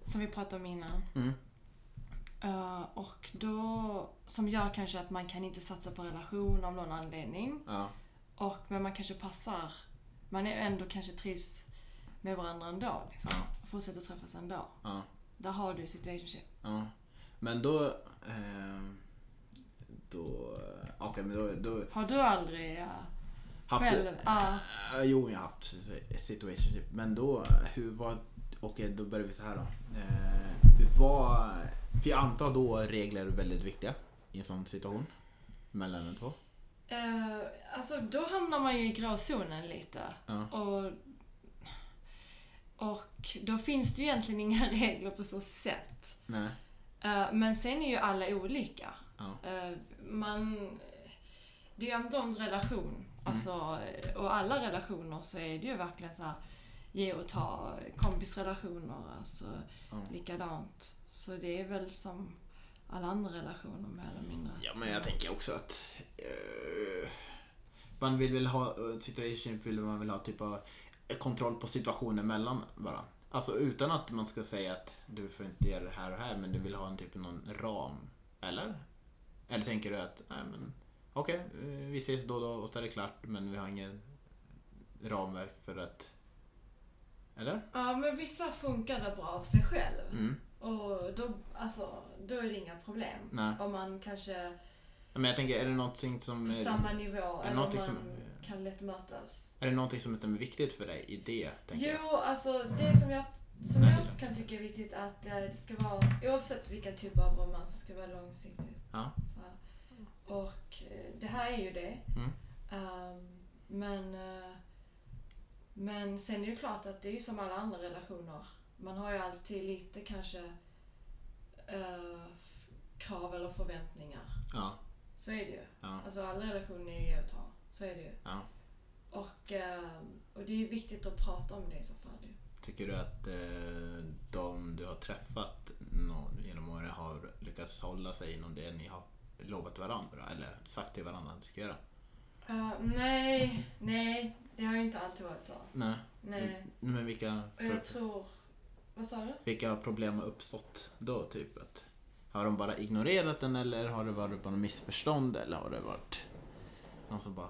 som vi pratade om innan. Mm. Eh, och då, som gör kanske att man kan inte satsa på relation av någon anledning. Ja. Och, men man kanske passar. Man är ändå kanske trivs med varandra ändå. Liksom. Ja. Fortsätter träffas ändå. Ja. Där har du situationship. Ja. Men då... ehm, då... Okej, men då... då Har du aldrig uh, haft själv... Ja. Eh, jo, jag har haft situationship. Men då, hur var... Okej, då börjar vi så här då. Eh, var... För jag antar då regler är väldigt viktiga i en sån situation. Mellan de två. Eh, alltså då hamnar man ju i gråzonen lite. Ja. Och, och då finns det ju egentligen inga *laughs* regler på så sätt. Nej. Eh, men sen är ju alla olika. Ja. Eh, man... Det är ju ändå en relation. Alltså, och alla relationer så är det ju verkligen så här ge och ta. Kompisrelationer, alltså Ja. likadant. Så det är väl som alla andra relationer mer eller mindre. Ja, men jag tänker också att... eh, man vill väl ha... eh, Situationship vill man väl ha typ av kontroll på situationen mellan varandra. Alltså utan att man ska säga att du får inte göra det här och här, men du vill ha en typ av någon ram. Eller? Eller tänker du att, nej men... Okej, eh, vi ses då och då och så är det klart, men vi har ingen ramverk för att... Eller? Ja, men vissa funkar det bra av sig själv. Mm. Och då, alltså, då är det inga problem. Nej. Om man kanske Men jag tänker, är det någonting som... på är- samma nivå, eller om man någonting som- kan lätt mötas. Är det någonting som är viktigt för dig i det? Tänker jag? Jo, alltså det som jag, som Nej, jag kan tycka är viktigt att eh, det ska vara, oavsett vilken typ av romans, så ska det vara långsiktigt. Ja. Och eh, det här är ju det. Mm. Ehm, men, eh, men sen är det klart att det är ju som alla andra relationer. Man har ju alltid lite kanske f- krav eller förväntningar. Ja. Så är det ju. Ja. Alltså alla relationer är ju och ta. Så är det ju. ja. Och, ehm, och det är ju viktigt att prata om det i så fall. Tycker du att eh, de du har träffat genom åren har lyckats hålla sig inom det ni har lovat varandra eller sagt till varandra att ni ska göra? Eh, nej, nej. Det har ju inte alltid varit så. Nej. Nej. Men vilka... Och jag tror... Vad sa du? Vilka problem har uppstått då, typ? Att, har de bara ignorerat den eller har det varit bara missförstånd eller har det varit någon som bara...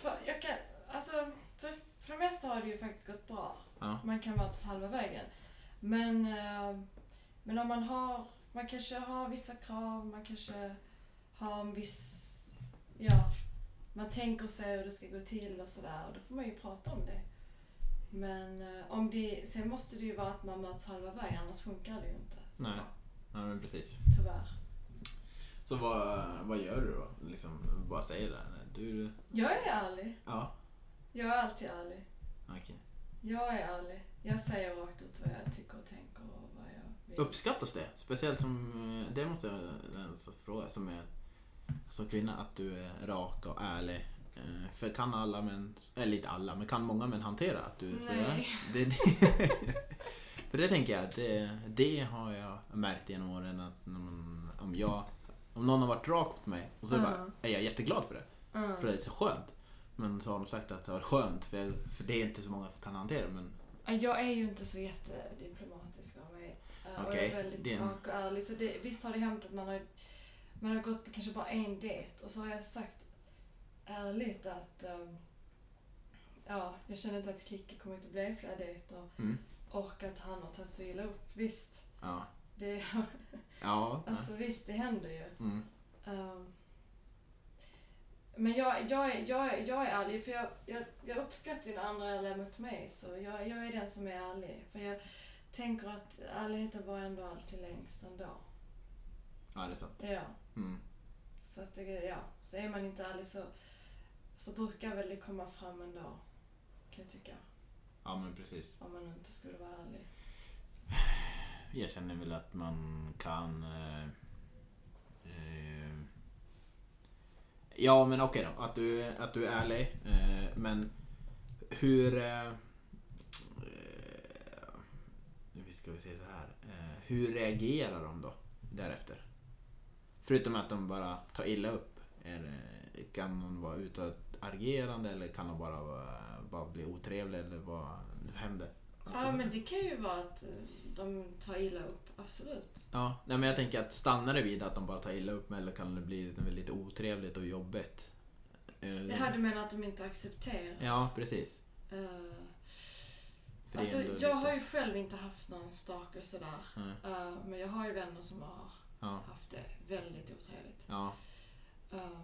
För, jag kan, alltså, för, för det mesta har det ju faktiskt gått bra. Ja, Man kan vara till halva vägen. Men, eh, men om man har, man kanske har vissa krav, man kanske har en viss, ja, man tänker sig hur det ska gå till och sådär och då får man ju prata om det. Men eh, om det, sen måste det ju vara att man möts halva vägen annars funkar det ju inte. Så Nej. ja men precis. tyvärr. Så vad, vad gör du då? Liksom, bara säger det? Du... Jag är ärlig. Ja, Jag är alltid ärlig. okej. Jag är ärlig. Jag säger rakt ut vad jag tycker och tänker och vad jag vill. Uppskattas det? Speciellt som, eh, det måste jag ändå fråga, som är som kvinna, att du är rak och ärlig. Eh, För kan alla män, eller inte alla, men kan många män hantera att du är sådär? Nej. Det, det, *laughs* för det tänker jag, det, det har jag märkt genom åren att när man, om jag, om någon har varit rak mot mig och så Mm. bara, är jag jätteglad för det. Mm. För det är så skönt. Men så har de sagt att det var skönt, för, för det är inte så många som kan hantera. Men Ja, Jag är ju inte så jättediplomatisk av mig. Eh, Och jag är väldigt en- rak och ärlig. Så det, visst har det hänt att man har, man har gått på kanske bara en dejt och så har jag sagt ärligt att ehm, ja, jag känner inte att Kicke kommer inte bli fler dejter mm, och att han har tagit så illa upp. Visst, ja. det, Ja, *laughs* alltså, visst det händer ju. mm, Ehm, men jag, jag, är- jag, är- jag är ärlig, för jag, jag, jag uppskattar ju när andra är ärliga mot mig. Så jag, jag är den som är ärlig. För jag tänker att ärligheten var ändå alltid längst ändå. ja, det är sant. Ja. Mm. Så, att det, ja. så är man inte ärlig så, så brukar väl det komma fram ändå. Kan jag tycka. Ja, men precis. Om man inte skulle vara ärlig. Jag känner väl att man kan... Eh, eh, ja, men okej då. Att du, att du är ärlig. Eh, men hur... Eh, eh, nu ska vi se så här. Eh, hur reagerar de då därefter? Förutom att de bara tar illa upp. Är, det- kan de vara utagerande eller kan de bara, bara bli otrevliga eller vad händer? Ja, men det kan ju vara att de tar illa upp. Absolut. Ja, nej men jag tänker att stannar det vid att de bara tar illa upp med eller kan det bli lite, lite otrevligt och jobbigt? Eh, Det här du menar att de inte accepterar? Ja, precis. Är Alltså, jag lite- har ju själv inte haft någon stalker sådär. Nej, Eh, men jag har ju vänner som har Ja, haft det väldigt otrevligt. ja, Eh,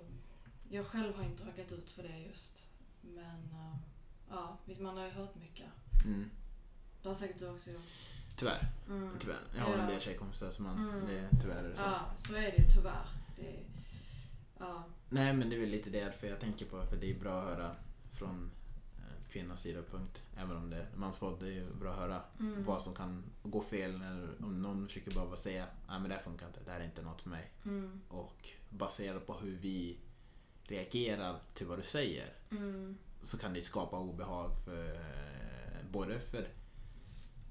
jag själv har inte råkat ut för det just. Men ja, man har ju hört mycket. mm. Det har säkert du också gjort. Tyvärr. Mm. tyvärr. Jag har en Ja. del tjejkompisar som man... Mm. Det, tyvärr är det så. Ja, så är det ju tyvärr. Det, ja. Nej men det är väl lite därför jag tänker på för det är bra att höra från eh, kvinnans sida punkt. Även om det är manspodd, det är ju bra att höra Mm. vad som kan gå fel eller om någon försöker bara säga nej men det här funkar inte, det här är inte något för mig. Mm. Och baserat på hur vi reagerar till vad du säger Mm. så kan det skapa obehag för eh, både för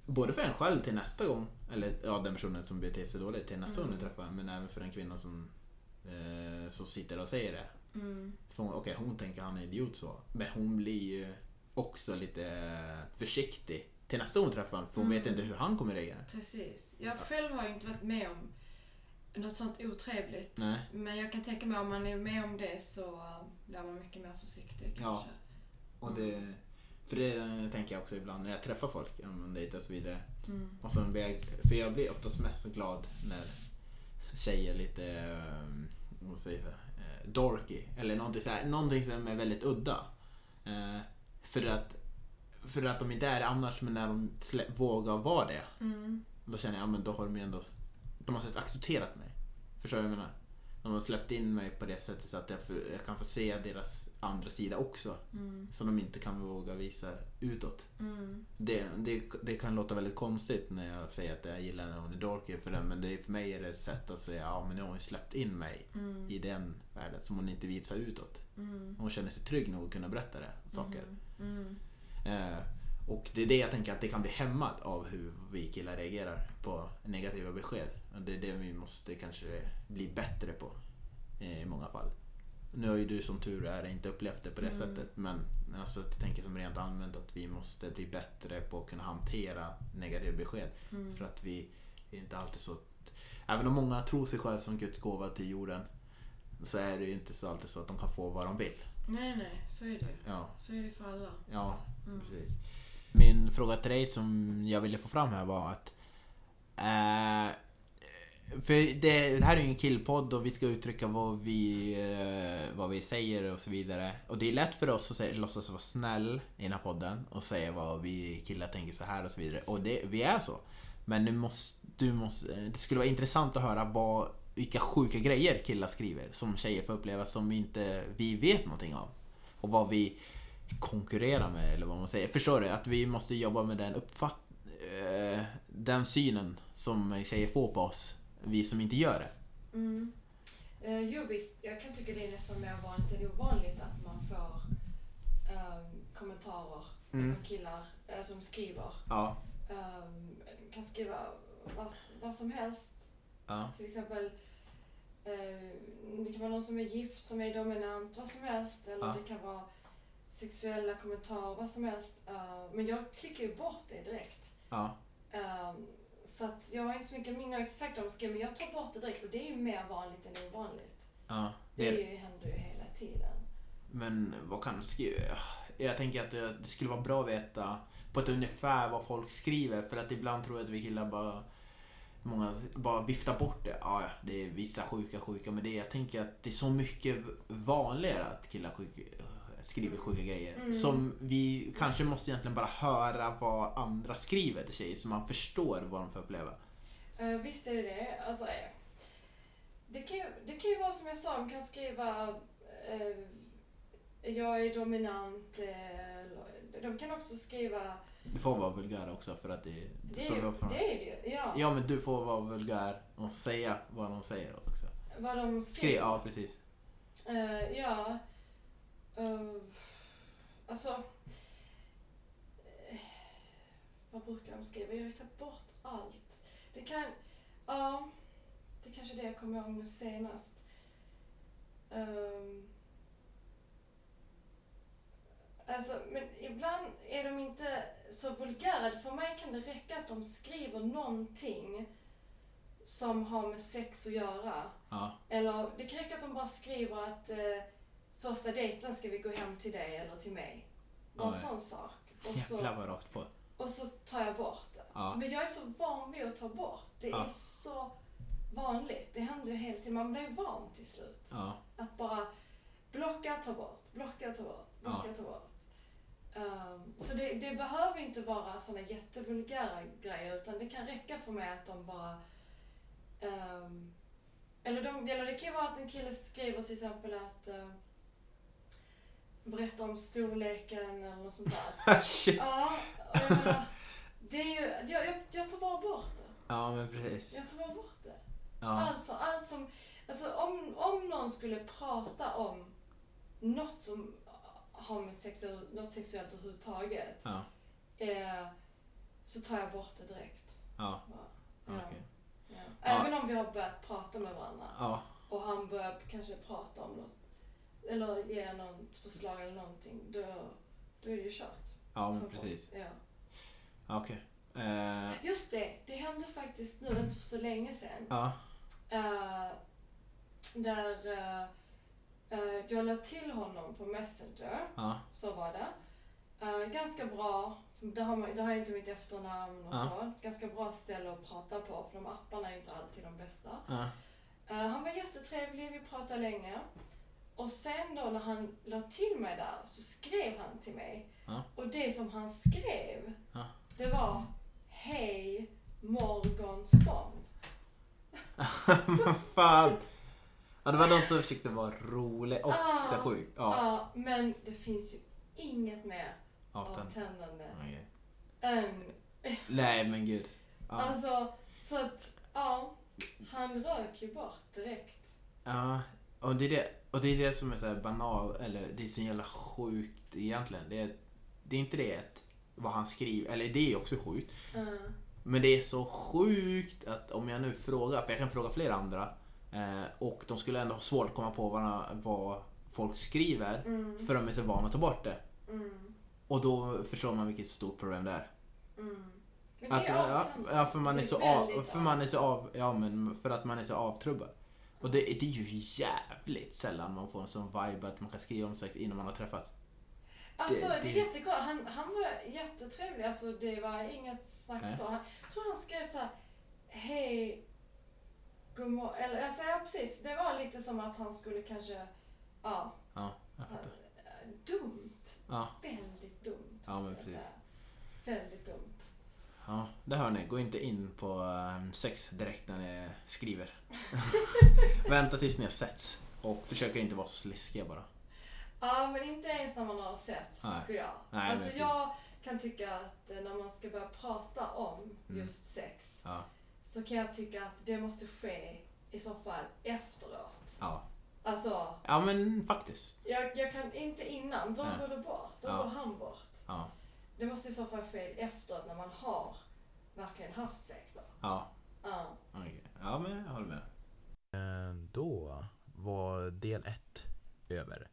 Både för en själv till nästa gång, eller ja, den personen som beter sig dåligt till nästa gång Mm. du träffar, men även för den kvinnan som, eh, som sitter och säger det. Mm. Okej, hon tänker han är idiot så, men hon blir ju också lite eh, försiktig till nästa gång hon träffar honom, för hon vet Mm. inte hur han kommer reagera. Precis. Jag själv har ju inte varit med om något sånt otrevligt. Nej. Men jag kan tänka mig om man är med om det så uh, blir man mycket mer försiktig Ja. kanske. Och det, för det tänker jag också ibland när jag träffar folk, om man dejtar och så vidare. Mm. Och så blir jag, för jag blir oftast mest glad när tjejer lite, um, vad säger jag, uh, dorky. Eller någonting, så här, någonting som är väldigt udda. Eh, för, att, för att de inte är det annars, men när de vågar vara det. Mm. Då känner jag, ja men då har de ju ändå på något sätt accepterat mig. Förstår du vad jag menar? De har släppt in mig på det sättet så att jag, får- jag kan få se deras andra sida också. Mm. Som de inte kan våga visa utåt. Mm. Det, det, det kan låta väldigt konstigt när jag säger att jag gillar när hon är dorky för den men det, för mig är det ett sätt att säga ja men nu har hon släppt in mig Mm. i den världen som hon inte visar utåt. Mm. Hon känner sig trygg nog att kunna berätta det, saker. Mm. Eh, och det är det jag tänker att det kan bli hämmat av hur vi killar reagerar på negativa besked. Och det är det vi måste kanske bli bättre på eh, i många fall. Nu har ju du som tur är inte upplevt det på det Mm. sättet men men alltså, jag tänker som rent allmänt att vi måste bli bättre på att kunna hantera negativa besked. Mm. För att vi är inte alltid så... Även om många tror sig själv som Guds gåva till jorden så är det ju inte så alltid så att de kan få vad de vill. Nej, nej, så är det. Ja, Så är det för alla. ja Mm. precis. Min fråga till dig som jag ville få fram här var att... Eh, för det, det här är ju en killpodd och vi ska uttrycka vad vi, eh, vad vi säger och så vidare. Och det är lätt för oss att säga, låtsas vara snäll i den här podden och säga vad vi killar tänker så här och så vidare. Och det, vi är så. Men du måste, du måste, eh, det skulle vara intressant att höra vad, vilka sjuka grejer killar skriver som tjejer får uppleva som inte vi vet någonting om. Och vad vi konkurrerar med eller vad man säger. Förstår du? Att vi måste jobba med den uppfattningen, eh, den synen som tjejer får på oss. Vi som inte gör det. Mm. Eh, jo visst, jag kan tycka det är nästan mer vanligt än ovanligt att man får ehm, kommentarer Mm. från killar eh, som skriver. Ja. Um, kan skriva vad, vad som helst. Ja. Till exempel eh, det kan vara någon som är gift, som är dominant, vad som helst. Eller Ja. det kan vara sexuella kommentarer, vad som helst. Eh, men jag klickar ju bort det direkt. Ja. Så att jag har inte så mycket minne av exakt de skrev, men jag tar bort det direkt och det är ju mer vanligt än ovanligt. ja. Det, Det, ju, händer ju hela tiden. men vad kan du skriva? Jag tänker att det, skulle vara bra att veta på ett ungefär vad folk skriver. För att ibland tror jag att vi killar bara Många bara viftar bort det. Ja, det är vissa sjuka sjuka. Men det, jag tänker att det är så mycket vanligare att killar sjuka, skriver sjuka grejer. Mm. Som vi kanske måste egentligen bara höra vad andra skriver till tjejer. Så man förstår vad de får uppleva. Uh, visst är det det. Alltså, eh, det, kan ju, det kan ju vara som jag sa, de kan skriva eh, jag är dominant. eller- de kan också skriva Du får vara vulgär också för att det, det, så är, då får- det är det ju. Ja, Ja men du får vara vulgär och säga vad de säger också. vad de Skriv, skriver. ja precis. Eh, ja. Uh, alltså. eh, vad brukar de skriva? Jag har ju tagit bort allt. Det kan... Ja. Det är kanske det jag kommer ihåg nu senast. Um, alltså, men ibland är de inte så vulgära. För mig kan det räcka att de skriver någonting som har med sex att göra. Ja, Eller det kan räcka att de bara skriver att eh, första dejten ska vi gå hem till dig eller till mig. Bara en sån sak. Och så, jävlar vad rakt på. och så tar jag bort det. Ja. Så, men jag är så van vid att ta bort. Det Ja. är så vanligt. Det händer ju hela tiden. Man blir van till slut. Ja, Att bara blocka, ta bort, blocka, ta bort, blocka, ta bort. Ehm, så det, det behöver inte vara såna jättevulgära grejer utan det kan räcka för mig att de bara... ehm, eller, de, eller det kan ju vara att en kille skriver till exempel att... Uh, berätta om storleken eller något sånt där. *laughs* Shit. ja, och jag menar, det är ju... Jag, jag, jag tar bara bort det. ja men precis. Jag tar bara bort det. Ja, Alltså, allt som... Alltså om, om någon skulle prata om något som har med sex, något sexuellt överhuvudtaget ja, eh, så tar jag bort det direkt. ja. Ja, Okej. ja. Även om vi har börjat prata med varandra och han börjar kanske prata om något eller ge något förslag eller någonting, då, då är det ju kört. ja men precis. Ja. Okej. Eh, Just det, det hände faktiskt nu, inte för så länge sedan. ja, Eh, där eh, jag la till honom på Messenger. ja, Så var det. Ganska bra. Det har, man, har ju inte mitt efternamn och Ja. så. Ganska bra ställe att prata på för de apparna är inte alltid de bästa. han var jättetrevlig, vi pratade länge. Och sen då när han la till mig där så skrev han till mig. Ja. Och det som han skrev, Ja. det var Hej Morgonstånd. *laughs* Vad fan. Ja, det var de som försökte vara rolig och Ah. så sjuk. Ja, Ja, men det finns ju inget mer avtänd. avtändande Okej. än... Nej men gud. Ja. Alltså, så att, ja. Han rök ju bort direkt. Ja, och det är det, och det, är det som är så banal, eller det är så jävla sjukt egentligen. Det är, det är inte det vad han skriver, eller det är också sjukt. Mm. Men det är så sjukt att om jag nu frågar, för jag kan fråga flera andra, eh, och de skulle ändå ha svårt att komma på vad, vad folk skriver Mm. för de är så vana att ta bort det. Mm. Och då förstår man vilket stort problem det är. Mm. Att, ja, ja, för man är är så av, för man är så av, ja men för att man är så avtrubbad. Och det, det är ju jävligt sällan man får en sån vibe att man kan skriva om sex innan man har träffats. Alltså det, det- är jättekul. Han, han var jättetrevlig. Alltså det var inget snack Nej. så. Han, jag tror han skrev så här. Hej. God mor-" Eller alltså ja precis. Det var lite som att han skulle kanske. Ja. Ja, jag fattar. Dumt. Ja, Väldigt dumt. Ja, men precis. Väldigt dumt. Ja, det hör ni. Gå inte in på um, sex direkt när ni skriver. *laughs* Vänta tills ni har setts. Och försök inte vara sliskiga bara. Ja, men inte ens när man har setts, Nej. tycker jag. Nej, alltså jag kan tycka att eh, när man ska börja prata om Mm. just sex Ja, så kan jag tycka att det måste ske i så fall efteråt. ja. Alltså, ja men faktiskt. jag, jag kan inte innan, då går det bort. Då Ja. går han bort. Ja, Det måste i så fall ske efteråt när man har verkligen haft sex då. ja. Ja. Okej. Ja, men jag håller med. Eh, Då var del ett över.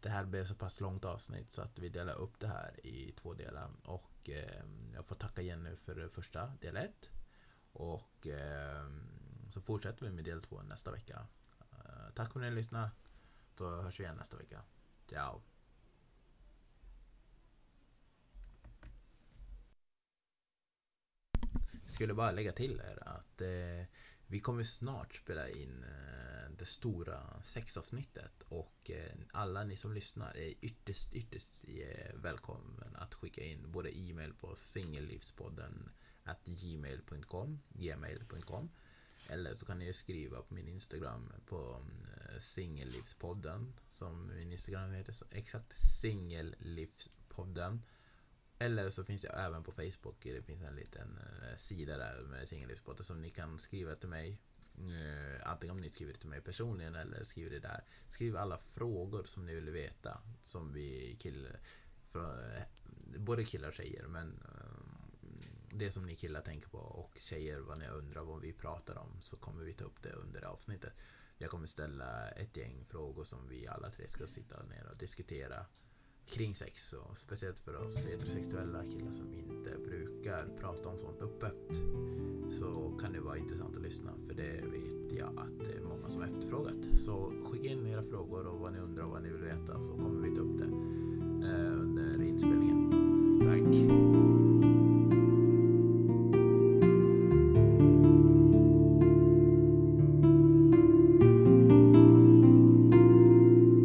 Det här blev så pass långt avsnitt så att vi delar upp det här i två delar. Och eh, jag får tacka Jenny för första del ett. Och eh, så fortsätter vi med del två nästa vecka. Eh, tack för att ni lyssnade. Då hörs vi igen nästa vecka. Ciao! Skulle bara lägga till här att eh, vi kommer snart spela in eh, det stora sexavsnittet och eh, alla ni som lyssnar är ytterst, ytterst eh, välkommen att skicka in både e-mail på singellivspodden at gmail.com gmail.com eller så kan ni skriva på min Instagram på eh, singellivspodden som min Instagram heter exakt singellivspodden eller så finns jag även på Facebook. Det finns en liten eh, sida där med singellivspodden som ni kan skriva till mig. Eh, antingen om ni skriver till mig personligen eller skriver det där. Skriv alla frågor som ni vill veta. Som vi killar, eh, både killar och tjejer men det som ni killar tänker på och tjejer vad ni undrar vad vi pratar om så kommer vi ta upp det under det avsnittet. Jag kommer ställa ett gäng frågor som vi alla tre ska sitta ner och diskutera kring sex och speciellt för oss heterosexuella killar som inte brukar prata om sånt öppet så kan det vara intressant att lyssna för det vet jag att det är många som har efterfrågat. Så skicka in era frågor och vad ni undrar och vad ni vill veta så kommer vi ta upp det eh, under inspelningen Tack!